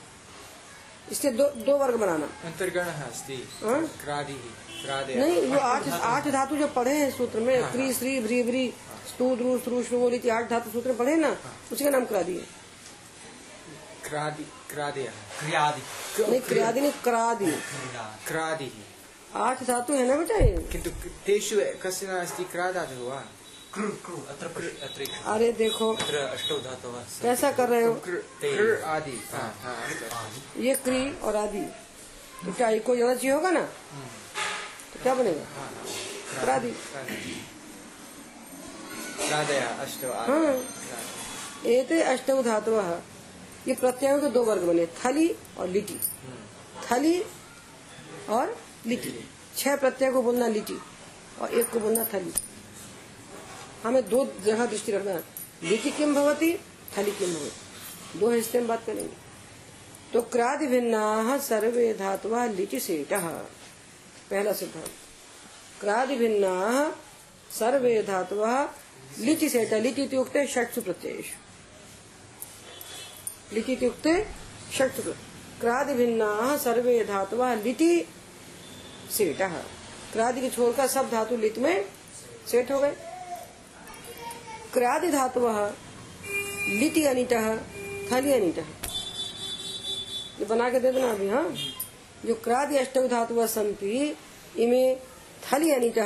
इससे दो दो वर्ग बनाना। अन्तर्गणः अस्ति हाँ? क्रादिः नहीं वो आठ आठ धातु। जो पढ़े हैं सूत्र में क्री श्री भ्री भ्री स्तू द्रु श्रु थी आठ धातु सूत्र पढ़े ना उसी का नाम क्रादी है। क्रादि क्रियादि नहीं क्रियादि नहीं क्रादी। क्रादिः। आठ धातु है ना बेटा ये? किन्तु तेषु कस्य अस्ति क्रादातुः वा कृ अरे देखो। धातवः कैसा कर रहे हो? आदि। हाँ, हाँ। ये क्री और आदि। तो क्या एक को ज़्यादा चाहिए होगा ना? तो क्या बनेगा? हाँ, आदि। हाँ। एते अष्टौ धातु ये प्रत्ययों के दो वर्ग बने थली और लिटी। थली और लिटी। छह प्रत्यय को बोलना लिटी और एक को बोलना थली। हमें दो जगह दृष्टि रखना है। लिटी किम भवती थली किम भवती। दो हिस्से में बात करेंगे। तो क्रादि भिन्ना सर्वे धातुआ लिटि सेट। पहला सिद्धांत। क्रादि भिन्ना सर्वे धातुआ लिटि इत्युक्ते षट्सु प्रत्ययेषु लिटि इत्युक्ते षट्सु क्रादि भिन्ना सर्वे धातुआ लिटि सेट। क्रादि के छोड़कर सब धातु लिट में सेट हो गए। क्रादि धातु लिटि अनिट थली अनिट ये बना के दे देना अभी हाँ? जो क्रादि अष्टव धातु संति इमे थली अनिट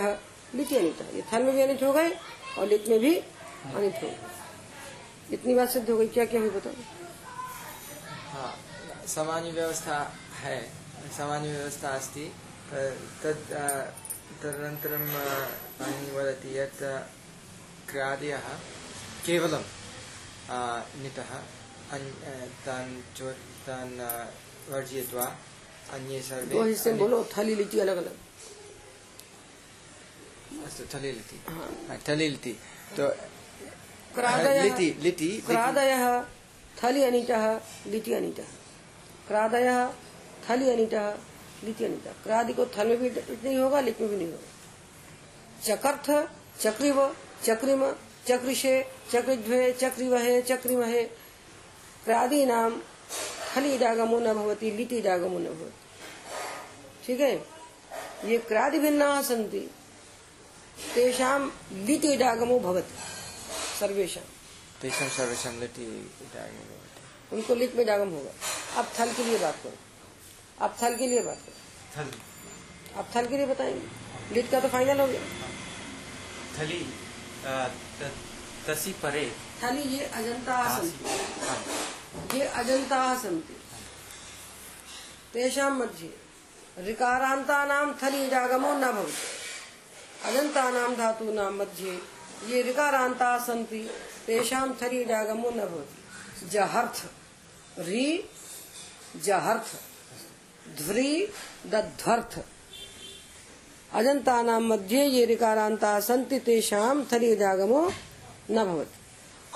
लिटि अनिट ये थल में भी अनिट हो गए और लिट में भी अनिट हो गए। इतनी बात सिद्ध हो गई, क्या क्या हुई बताओ? हाँ सामान्य व्यवस्था है, सामान्य व्यवस्था अस्ति। तद् तदनन्तरं वदति यत् क्रादयः केवलं नितः तान् चो तान् वर्जयित्वा अन्ये सर्वे दो हिस्से बोलो थली लिटि अलग अलग। अस्तु थलिलिति हाँ। तो क्रादयः थली अनिटः लिटि अनिटः क्रादयः थली अनिटः लिटि अनिटः क्रादि को थल में भी नहीं होगा लिट में भी नहीं होगा। चकर्थ चक्रिव चक्रिम चक्रिशे चक्रिध्वे चक्रिवहे चक्रिमहे क्रादी नाम थली इडागमो न भवति लिटि इडागमो न भवति। ठीक है? ये क्रादि भिन्ना सन्ति। तेषां लिटि इडागमो भवति सर्वेषां। तेषां सर्वेषां लिटि इदानीं भवति। उनको लिट में डागम होगा। अब थल के लिए बात करो। अब थल के लिए बात करो। थल। अब थल के लिए बताएँगे। लिट का तो फाइनल हो गया थली। तसि परे। थली ये अजंता सन्ति ये अजंता सन्ति तेषां मध्ये ऋकारान्तानां थली इडागमो न भवति। अजन्तानां धातूनां मध्ये ये ऋकारान्ता सन्ति तेषां थली इडागमो न भवति। जहर्थ। री। जहर्थ। ध्री दध्वर्थ। अजन्तानां मध्ये ये ऋकारान्ता सन्ति तेषां थली इडागमो न भवति।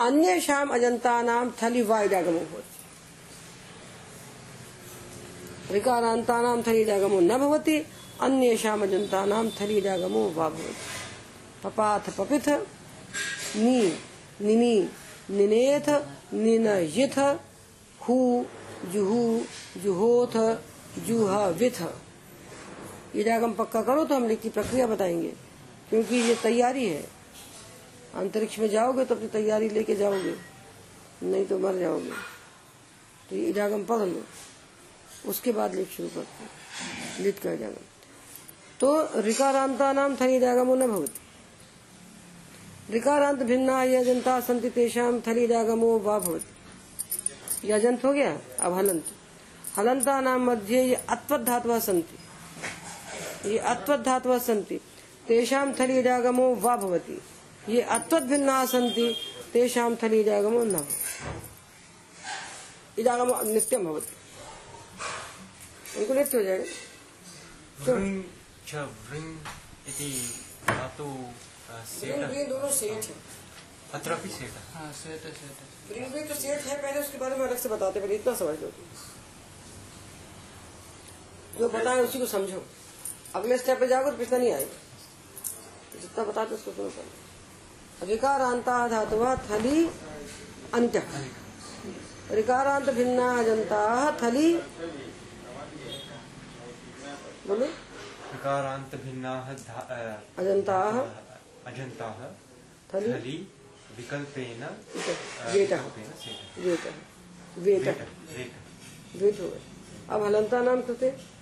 अन्येषाम् अजन्तानां थली वा इडागमो भवति। ऋकारान्तानां थलीडागमो न भवति अन्येषाम् अजन्तानां थलीडागमो वा भवति। पपाथ पपिथ, नी, निनी, निनेथ, निनयिथ, हु, जुहु, जुहोथ जुह विथ इडागम पक्का करो तो हम लिखी प्रक्रिया बताएँगे, क्योंकि ये तैयारी है। अंतरिक्ष में जाओगे तो अपनी तैयारी लेके जाओगे, नहीं तो मर जाओगे। तो ये इडागम पढ़ लो, उसके बाद लिख शुरू करते लिट का इडागम तो ऋकारांता नाम थली इडागमो न भवति। ऋकारांत भिन्ना यजंता संति तेषाम थली इडागमो वा भवति। यजंत हो गया, अब हलंत हलंता नाम मध्य ये अत्वत धातवः सन्ति। ये अत्वत धातवः सन्ति तेषाम थली इडागमो वा भवति। ये अत्वत भिन्ना सन्ति तेषाम थली इडागमो न भवति। इडागमो नित्यम भवति। इनको नित्य हो जाएगा। धातु सेट् दोनों सेठ है। अत्रापि सेटः हाँ सेट है सेट है। प्रिंट तो सेठ है पहले उसके बारे में अलग से बताते पहले इतना समझ लो। जो बताए उसी को समझो। अगले स्टेप पे जाओगे तो पिछला नहीं आएगा। जितना बताते उसको सुनो। पहले रिकारांता धातुवा थली अंत रिकारांत भिन्ना अजंता थली। बोलो। विकारान्तभिन्नाः धा- अ, अजन्ताः। अजन्ताः थली। थलि विकल्पेन वेटः। वेट। वेट। हो गए अब हलंता नाम कृते।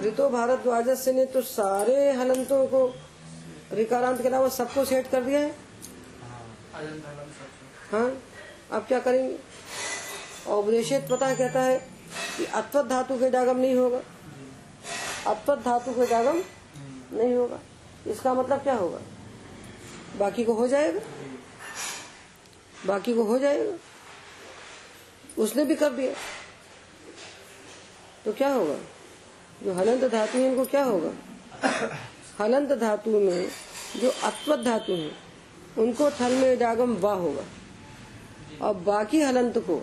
ऋतो भारद्वाज ने तो सारे हलंतों को रिकारांत के अलावा सबको सेट कर दिया है? हाँ अब क्या करेंगे? और उपदेशित पता कहता है कि अत्वत धातु के डागम नहीं होगा। अत्वत धातु के डागम नहीं होगा। इसका मतलब क्या होगा? बाकी को हो जाएगा। बाकी को हो जाएगा। उसने भी कर दिया। तो क्या होगा? जो हलंत धातु है इनको क्या होगा? हलंत धातु में जो अत्वत धातु है उनको थल में डागम वा होगा। और बाकी हलंत को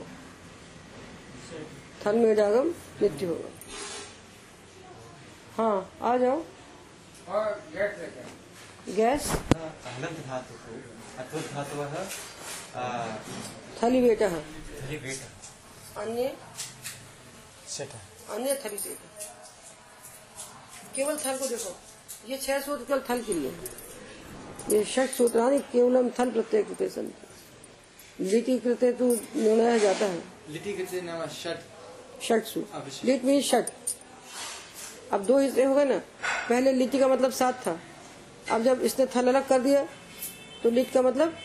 थल में डागम नित्य होगा। हाँ आ जाओ। गैस हलन्त धातुः अत्वत् धातवः अ, थली बेटा। है थलि वेटः अन्य? अन्य थली से केवल थल को देखो। ये छह सूत्र केवल थल के लिए। ये षट सूत्रानी केवलम थल संति लिटि कृते तो निर्णय जाता है। लिटि कृते नाम षट्। षट सूत्र। लिट मीन षट। अब दो हिस्से हो गए ना। पहले लिट्टी का मतलब सात था। अब जब इसने थल अलग कर दिया तो लिट का मतलब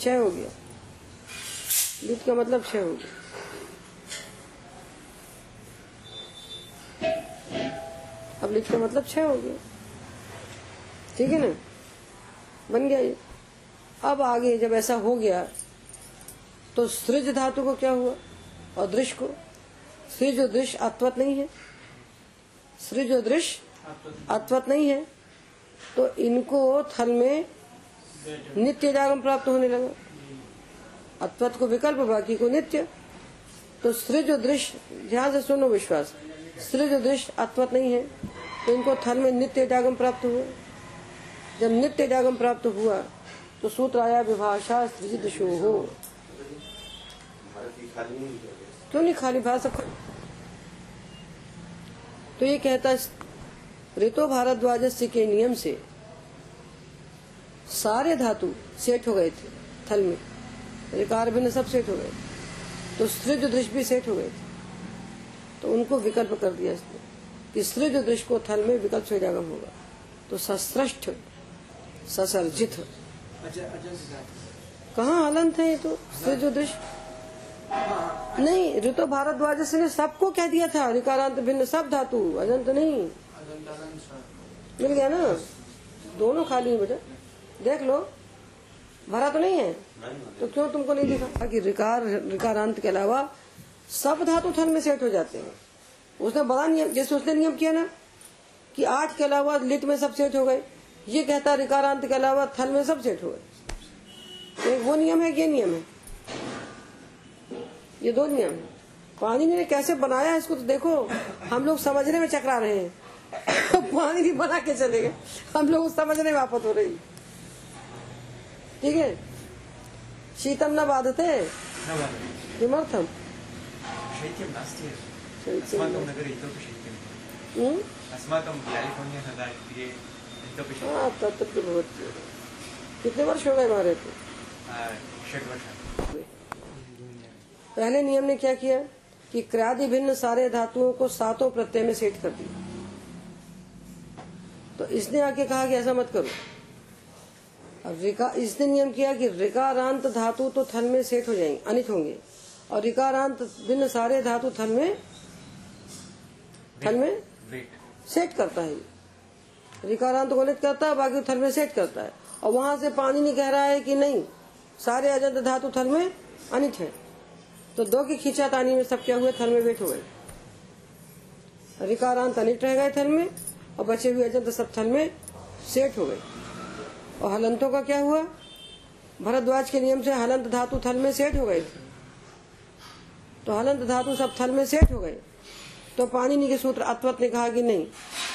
छह हो गया। लिट का मतलब छह हो गया। अब लिट का मतलब छह हो गया ठीक है ना? बन गया ये। अब आगे जब ऐसा हो गया तो सृज धातु को क्या हुआ? और दृश्य को? सृज और दृश्य अत्वत नहीं है। सृज और दृश्य अत्वत नहीं है। तो इनको थल में नित्य जागम प्राप्त होने लगा। अत्वत को विकल्प, बाकी को नित्य। तो सृज और दृश्य ध्यान से सुनो विश्वास। सृज और दृश्य अत्वत नहीं है। तो इनको थल में नित्य जागम प्राप्त हुआ जब नित्य जागम प्राप्त हुआ तो सूत्र आया, विभाषा सृज दिशो हो क्यों नहीं खाली भाषा तो ये कहता ऋतो भारद्वाज के नियम से सारे धातु सेट हो गए थे, थल में। रिकार सब सेट हो गए तो सृज दृश्य भी सेट हो गए थे। तो उनको विकल्प कर दिया इसने कि सृज दृश्य को थल में विकल्प से जागम होगा। तो सश्रेष्ठ ससर्जित। कहाँ हलंत है ये तो? सृज दृश्य नहीं ऋतु भारद्वाज ने सबको कह दिया था रिकारांत भिन्न सब धातु अजंत नहीं। मिल गया ना? दोनों खाली है बेटा। देख लो भरा तो नहीं है? तो क्यों तुमको नहीं दिखा? कि रिकार रिकारांत के अलावा सब धातु थल में सेट हो जाते हैं। उसने बड़ा नियम जैसे उसने नियम किया ना कि आठ के अलावा लिट में सब सेट हो गए। ये कहता है रिकारांत के अलावा थल में सब सेट हो गए। तो एक वो नियम है ये नियम है। ये दो नियम है। पानी ने कैसे बनाया इसको तो देखो हम लोग समझने में चकरा रहे हैं। [laughs] पानी भी बना के चले गए। हम लोग समझने में आफत हो रही ठीक है? शीतम न बाधते। किमर्थम? शैत्यं नास्ति अस्माकं नगरे इतोपि? अस्माकं कैलिफ़ोर्निया इतोपि हाँ तत्र तो भवति कितने वर्ष हो गए हमारे आ, षड्वर्षाणि पहले नियम ने क्या किया? कि क्रादि भिन्न सारे धातुओं को सातों प्रत्यय में सेट कर दिया तो इसने आके कहा कि ऐसा मत करो। अब रिका इसने नियम किया कि रिकारांत धातु तो थल में सेट हो जाएँगे अनित होंगे। और रिकारांत भिन्न सारे धातु थल में थल में सेट करता है। रिकारांत को अनित करता है बाकी थल में सेट करता है। और वहाँ से पानी नहीं कह रहा है कि नहीं? सारे अजंत धातु थल में अनिट है। तो दो की खींचा तानी में सब क्या हुए? थल में वेट हो गए रिकारांत अनिट रह गए थल में और बचे हुए अजंत सब थल में सेट हो गए और हलंतों का क्या हुआ? भरद्वाज के नियम से हलंत धातु थल में सेट हो गए थे। तो हलंत धातु सब थल में सेट हो गए। तो पानी के सूत्र अत्वत ने कहा कि नहीं,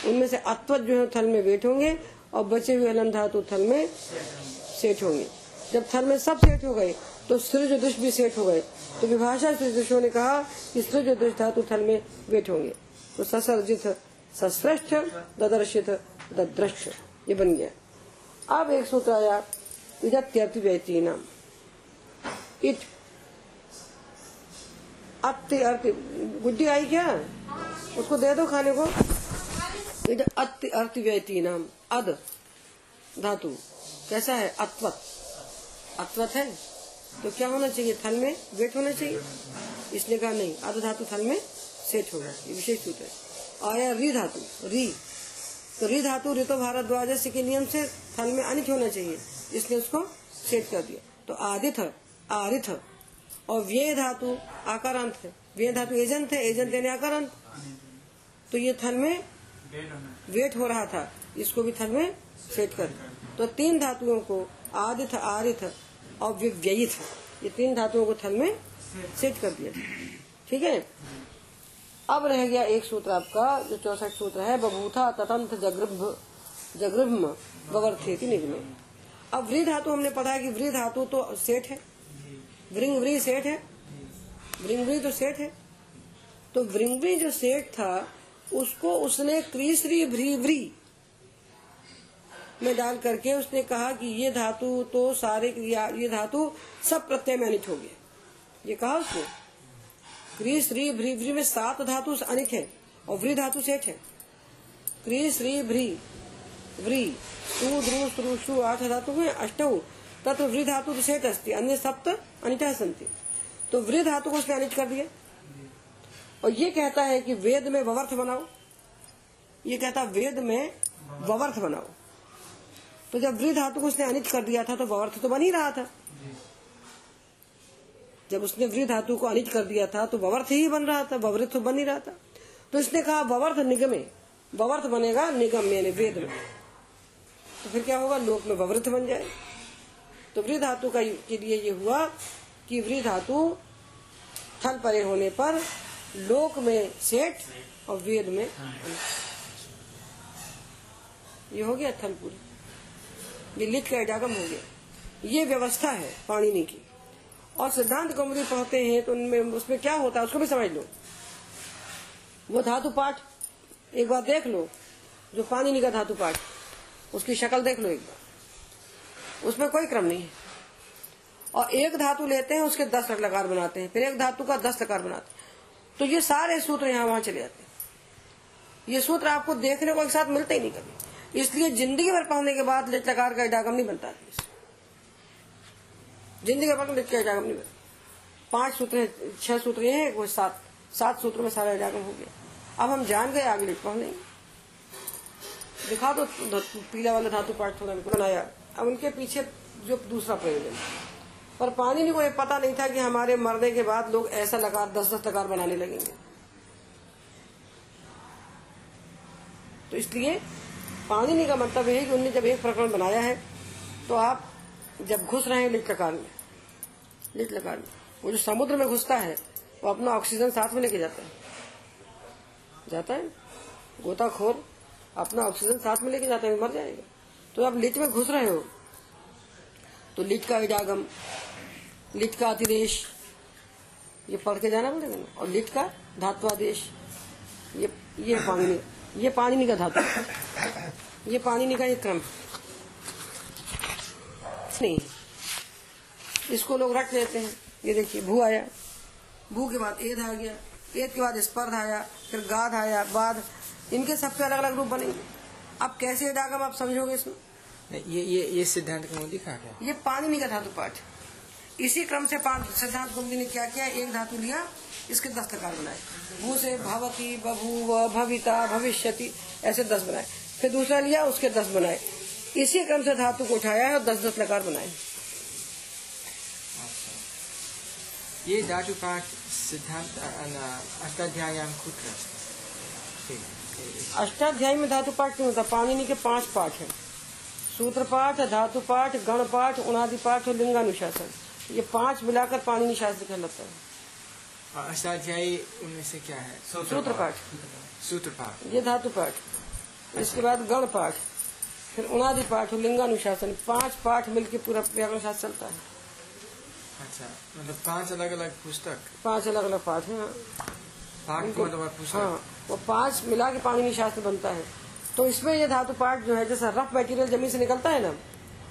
उनमें से अत्वत जो है थल में वेट होंगे और बचे हुए हलंत धातु थल में सेट होंगे। जब थल में सब सेट हो गए तो सृज दुष भी सेट हो गए। तो विभाषा सृजुषों ने कहा कि सृज दुष धातु थल में वेट होंगे। तो ससर्जित सश्रेष्ठ ददर्शित, दद्रक्ष, ये बन गया। अब एक सूत्र आया इदत्यर्थ व्यक्ति नाम इट अर्थ गुड्डी आई क्या? उसको दे दो खाने को। अत्य अर्थ व्यक्ति नाम अद धातु। कैसा है? अत्वत। अत्वत है? तो क्या होना चाहिए? थल में वेट होना चाहिए? इसने कहा नहीं। अध धातु थल में सेट होगा ये विशेष सूत्र है। आया री धातु। री। तो री धातु ऋतु भारद्वाज के नियम से थल में अनित होना चाहिए। इसने उसको सेट कर दिया। तो आदिथ, आरिथ। और व्यय धातु आकारांत है। व्यय धातु एजेंट है एजेंट यानी आकारांत। तो ये थन में वेट हो रहा था। इसको भी थन में सेट कर। तो तीन धातुओं को आदिथ आरिथ और व्ययित ये तीन धातुओं को थन में सेट कर दिया ठीक है? अब रह गया एक सूत्र आपका, जो चौसठ सूत्र है, बभूथा ततंत्र जगृभ जगृभ बवर्थे निगमे अब व्री धातु हमने पढ़ा कि व्री धातु तो सेठ है। व्रिंग व्री सेठ है व्रिंग व्री तो सेठ है तो व्रिंग व्री जो सेठ था उसको उसने क्रीसरी भ्री व्री में डाल करके उसने कहा कि ये धातु तो सारे ये धातु सब प्रत्यय में अनित हो गया ये कहा उसने क्री श्री भ्री भ्री में सात धातु अनित है और व्री धातु सेठ है क्री श्री भ्री व्री सु ध्रु श्रु आठ धातु में अष्टौ तत्व वृद्ध धातु तो सेठ अन्य सप्त अनिता संति तो वृद्ध धातु को उसने अनित कर दिया? और ये कहता है कि वेद में ववर्थ बनाओ। ये कहता वेद में ववर्थ बनाओ। तो जब वृद्ध धातु को उसने अनित कर दिया था तो ववर्थ तो बन ही रहा था। जब उसने वृद्ध धातु को अनित कर दिया था तो ववर्थ ही बन रहा था ववृत तो बन ही रहा था। तो इसने कहा, ववर्थ निगमे। ववर्थ बनेगा निगम, यानी वेद में। तो फिर क्या होगा? लोक में ववृत बन जाए। तो वृद्ध धातु का के लिए ये हुआ कि वृद्ध धातु थल परे होने पर लोक में सेठ और वेद में ये हो गया थल पूरी। ये लिख का इडागम हो गया। ये व्यवस्था है पाणिनि की। और सिद्धांत कौमुदी पढ़ते हैं तो उनमें उसमें क्या होता है उसको भी समझ लो। वो धातु पाठ एक बार देख लो, जो पानी का धातु पाठ, उसकी शक्ल देख लो एक बार। उसमें कोई क्रम नहीं है। और एक धातु लेते हैं, उसके दस लकार बनाते हैं, फिर एक धातु का दस लकार बनाते हैं। तो ये सारे सूत्र यहाँ वहाँ चले जाते हैं। ये सूत्र आपको देखने को एक साथ मिलते ही नहीं कभी। इसलिए ज़िंदगी भर पढ़ने के बाद लिट लकार का इडागम नहीं बनता। ज़िंदगी भर लिट का इडागम नहीं बनता। पाँच सूत्र छह सूत्र ये हैं, वो सात सात सूत्र में सारा इडागम हो गया। अब हम जान गए आगे लिट पढ़ने। दिखा दो पीला वाला धातु पाठ थोड़ा बनाया। अब उनके पीछे जो दूसरा प्रयोजन पर पानी को पता नहीं था कि हमारे मरने के बाद लोग ऐसा लकार दस दस लकार बनाने लगेंगे। तो इसलिए पाणिनि का मतलब है कि उनने जब एक प्रकरण बनाया है तो आप जब घुस रहे हैं लिट लकार में, लिट लकार में, वो जो समुद्र में घुसता है, वो अपना ऑक्सीजन साथ में लेके जाता है। जाता है? गोताखोर अपना ऑक्सीजन साथ में लेके जाता है, मर जाएगा। तो आप लिट में घुस रहे हो। तो लिट का विजागम, लिट का अतिदेश, ये पढ़ के जाना पड़ेगा और लिट का धात्वादेश, ये ये पानी ये पानी का धातु। ये पानी का एक क्रम। नहीं। इसको लोग रख लेते हैं। ये देखिए, भू आया। भू के बाद एद आ गया। एद के बाद स्पर्ध आया, फिर गाध आया बाद इनके सबसे अलग अलग रूप बनेंगे। अब कैसे डागम आप समझोगे इसमें ये ये ये सिद्धांत का लिखा गया ये पानी का धातु पाठ। इसी क्रम से सिद्धांत कुंडी ने क्या किया? एक धातु लिया इसके दस प्रकार बनाए। भू से भवती बभूव भविता भविष्यति ऐसे दस बनाए। फिर दूसरा लिया उसके दस बनाए। इसी क्रम से धातु को उठाया है और दस दस लकार बनाए। ये धातु पाठ सिद्धांत अ, कुत्र अस्ति? ठीक। अष्टाध्यायी में धातु पाठ क्यों होता पाणिनि के पाँच पाठ है। सूत्र पाठ धातु पाठ गण पाठ उनादि पाठ और लिंगानुशासन। ये पाँच मिलाकर पाणिनि शास्त्र कहलाता है। अष्टाध्यायी उनमें से क्या है? सूत्र पाठ। सूत्र पाठ। ये धातु पाठ। इसके बाद गण पाठ फिर उनादि पाठ और लिंगानुशासन। पाँच पाठ मिलकर पूरा व्याकरण शास्त्र चलता है। अच्छा मतलब पाँच अलग अलग पुस्तक। पाँच अलग अलग पाठ है। पाठ मतलब पुस्तक। हाँ। वो पाँच मिला के पाणिनि शास्त्र बनता है। तो इसमें ये धातु पाठ जो है, जैसा रफ मटेरियल ज़मीन से निकलता है ना,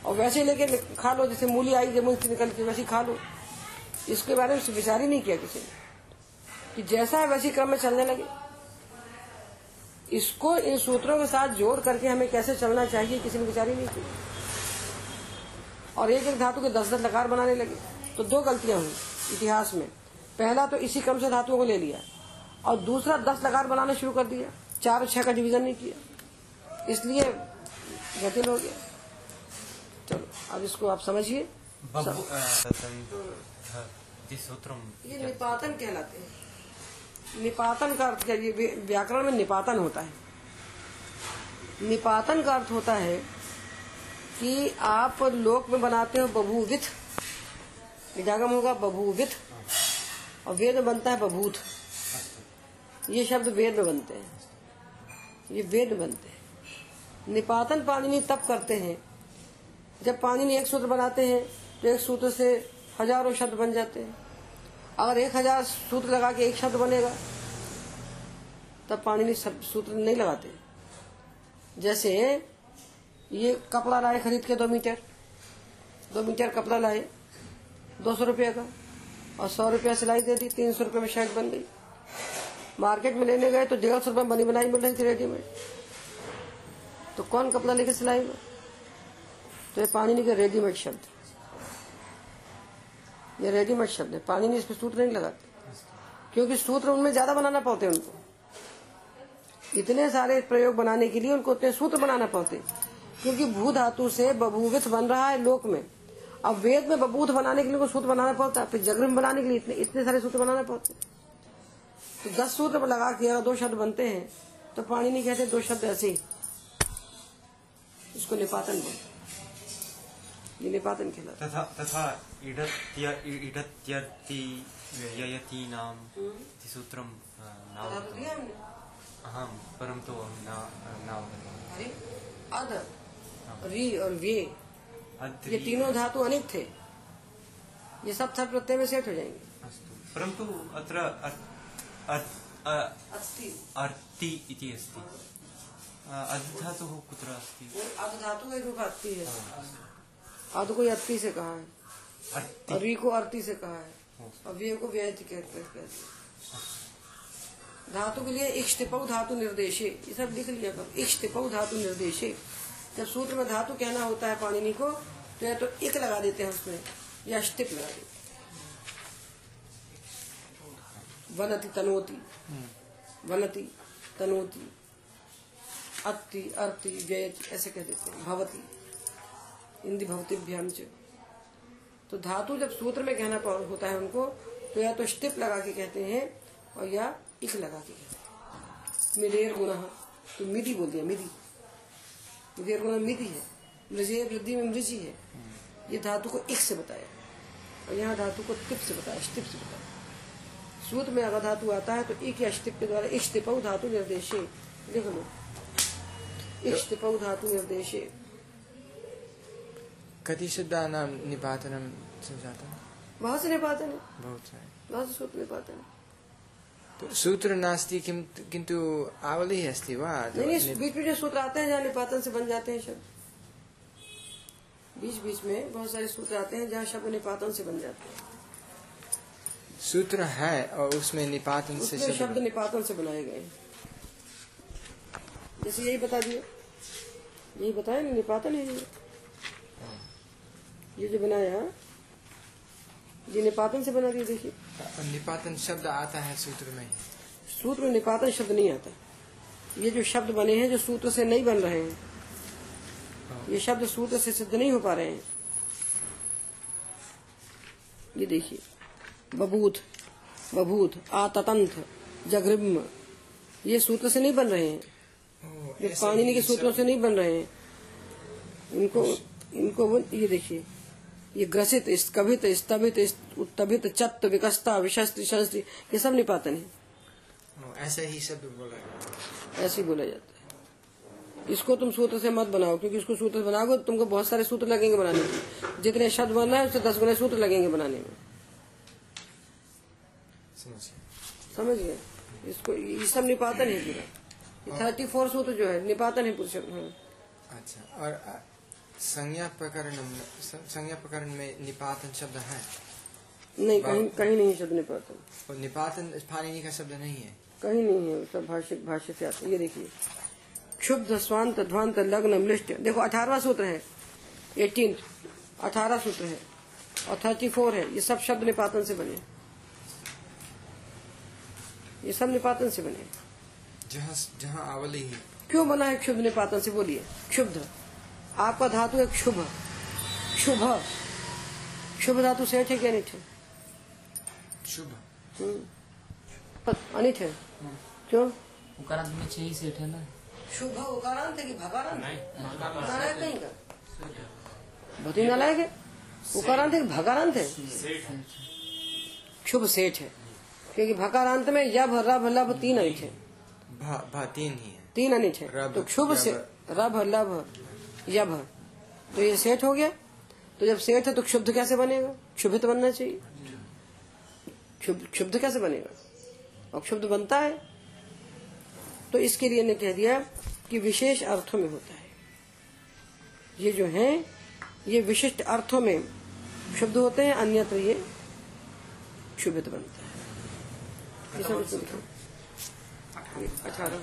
और वैसे लेके खा लो, जैसे मूली आई, ज़मीन से निकलती वैसे खा लो। इसके बारे में विचार ही नहीं किया किसी ने, कि जैसा है वैसी क्रम में चलने लगे। इसको इन सूत्रों के साथ जोड़ करके हमें कैसे चलना चाहिए, किसी ने विचार ही नहीं किया। और एक एक धातु के दस दस लकार बनाने लगे। तो दो गलतियाँ हुई इतिहास में। पहला तो इसी क्रम से धातुओं को ले लिया। और दूसरा दस लकार बनाना शुरू कर दिया चार और छह का डिवीज़न नहीं किया। इसलिए जटिल हो गया। चलो अब इसको आप समझिए। सूत्रं ये निपातन कहलाते हैं। निपातन का अर्थ क्या? ये व्याकरण में निपातन होता है। निपातन का अर्थ होता है कि आप लोक में बनाते हो बभूविथ विधागम होगा बभूविथ और वेद में बनता है बभूत। ये शब्द वेद बनते हैं। ये वेद बनते हैं। निपातन पाणिनि तब करते हैं। जब पाणिनि एक सूत्र बनाते हैं तो एक सूत्र से हज़ारों शब्द बन जाते हैं। अगर एक हज़ार सूत्र लगा के एक शब्द बनेगा, तब पाणिनि सूत्र नहीं लगाते। जैसे ये कपड़ा लाए खरीद के दो मीटर दो मीटर कपड़ा लाए, दो सौ रुपये का, और सौ रुपया सिलाई दे दी, तीन सौ रुपये में शर्ट बन गई। मार्केट में लेने गए तो डेढ़ सौ रुपये बनी बनाई मिल रही थी रेडीमेड तो कौन कपड़ा लेके सिलाएगा तो ये पाणिनि के रेडीमेड शब्द। ये रेडीमेड शब्द है। पाणिनि इस पे सूत्र नहीं लगाते। क्योंकि सूत्र उनमें ज़्यादा बनाना पड़ते उनको। इतने सारे प्रयोग बनाने के लिए उनको उतने सूत्र बनाना पड़ते। क्योंकि भू धातु से बभूवित बन रहा है लोक में। अब वेद में बबूत बनाने के लिए उनको सूत्र बनाना पड़ता है। फिर जगृ में बनाने के लिए इतने इतने सारे सूत्र बनाना पड़ते तो दस सूत्र पर लगा के अगर दो शब्द बनते हैं। तो पानी नहीं कहते दो शब्द ऐसे ही। इसको निपातन बोलते ये निपातन कहलाता तथा तथा इडत्य इडत्यर्ति व्ययतीनाम् इति सूत्रं अ, है। नावगतम् दिया हमने? अहं परन्तु अहं न अरे अद री और वे ये तीनों धातु अनेक थे ये सब थर प्रत्यय में सेट हो जाएँगे। परंतु अत्र अर्ति इति अस्ति। अ, अद्धातुः कुत्र अस्ति? का रूप अस्थि है। अद को अत्ति से कहा है? अर्ति। और री को अर्थी से कहा है। और वे को व्ययति कहते हैं। धातु के लिए इष्टिपऊ धातु निर्देशे। ये सब लिख लिया करो इष्टिपऊ धातु निर्देशे। जब सूत्र में धातु कहना होता है पाणिनि को तो या तो इक लगा देते हैं उसमें या स्टिप लगा देते हैं। वनति तनोति। वनति तनोति। अति अर्ति, व्ययति, ऐसे कह देते हैं। भवती। इंदी भवतीभ्याम च। तो धातु जब सूत्र में कहना होता है उनको तो या तो स्टिप लगा के कहते हैं और या इक लगा के कहते हैं। मिदेर गुण। तो मिधि बोल दिया मिधि मिदेर गुण मिधि है। मृजे वृद्धि में मृजी है। ये धातु को इक से बताया। और यहाँ धातु को तिप से बताया, स्टिप से बताया। सूत्र में अगर धातु आता है तो इक या स्टिप के द्वारा इष्टिपऊ धातु निर्देशे। लिख लो। इष्टिपऊ धातु निर्देशे। कति शब्दानां निपातनं जातं बहुत से निपातन। है बहुत सारे। बहुत से सूत्र निपातन। है तो सूत्र नास्ति किं किन्तु आवलिः अस्ति वा? नहीं बीच बीच में सूत्र आते हैं जहाँ निपातन से बन जाते हैं शब्द। बीच बीच में बहुत सारे सूत्र आते हैं जहाँ शब्द निपातन से बन जाते हैं। सूत्र है और उसमें निपातन से उसमें शब्द शब्द निपातन से बनाए गए जैसे यही बता दिया। यही बताया ना निपातन है ये। ये जो बनाया ये निपातन से बना दिया देखिए। निपातन शब्द आता है सूत्र में। सूत्र में निपातन शब्द नहीं आता। ये जो शब्द बने हैं जो सूत्र से नहीं बन रहे हैं ये शब्द सूत्र से सिद्ध नहीं हो पा रहे हैं। ये देखिए। बबूत बभूत आततंथ जगृम ये सूत्र से नहीं बन रहे हैं। ये पाणिनि के सूत्रों से नहीं बन रहे हैं। इनको इनको वो ये देखिए। ये ग्रसित इस कभित स्तभित उत्तभित चत्त विकस्ता विशस्त्र शस्त्र ये सब निपातन है। ऐसा ही शब्द बोला ऐसे ही बोला जाता है। इसको तुम सूत्र से मत बनाओ क्योंकि इसको सूत्र बनाओगे तो तुमको बहुत सारे सूत्र लगेंगे बनाने में। जितने शब्द बनना है उससे दस गुना सूत्र लगेंगे बनाने में। समझ। गए? इसको ये सब निपातन है। पूरा थर्टी फोर सूत्र जो है निपातन है हाँ। अच्छा और संज्ञा प्रकरण संज्ञा प्रकरण में निपातन शब्द है? नहीं कहीं कहीं नहीं शब्द निपातन। और निपातन पाणिनि का शब्द नहीं है? कहीं नहीं है सब भाष्य भाष्य से आता ये देखिए। क्षुब्ध स्वांत ध्वांत लग्न मृष्ट। देखो अठारहवा सूत्र है। एटीन अठारह सूत्र है। और थर्टी फोर है। ये सब शब्द निपातन से बने। ये सब निपातन से बने। जहाँ जहाँ आवली ही। क्यों बना है क्षुब्ध निपातन से? बोलिए। क्षुब्ध। आपका धातु है क्षुभ शुभ। शुभ धातु सेठ है क्या नहीं है? शुभ। हम्म। अनिट है? क्यों? उकारांत में छह ही सेट है ना? शुभ उकारांत है कि भकारांत है कहीं का? ही। नालायक है? उकारांत है कि भकारांत है। शुभ सेठ है। क्योंकि भकारांत में यभ रभ लभ तीन अनिट है भा भा तीन ही है। तीन अनिट है तो शुभ से रभ लभ यभ। तो ये सेठ हो गया। तो जब सेठ है तो क्षुब्ध कैसे बनेगा? क्षुभित बनना चाहिए। क्षुब्ध कैसे बनेगा? और क्षुब्ध बनता है। तो इसके लिए ने कह दिया कि विशेष अर्थों में होता है। ये जो है ये विशिष्ट अर्थों में शुद्ध होते हैं अन्यत्र ये क्षुभित बनता है ये सब इसमें लिखा है। अठारह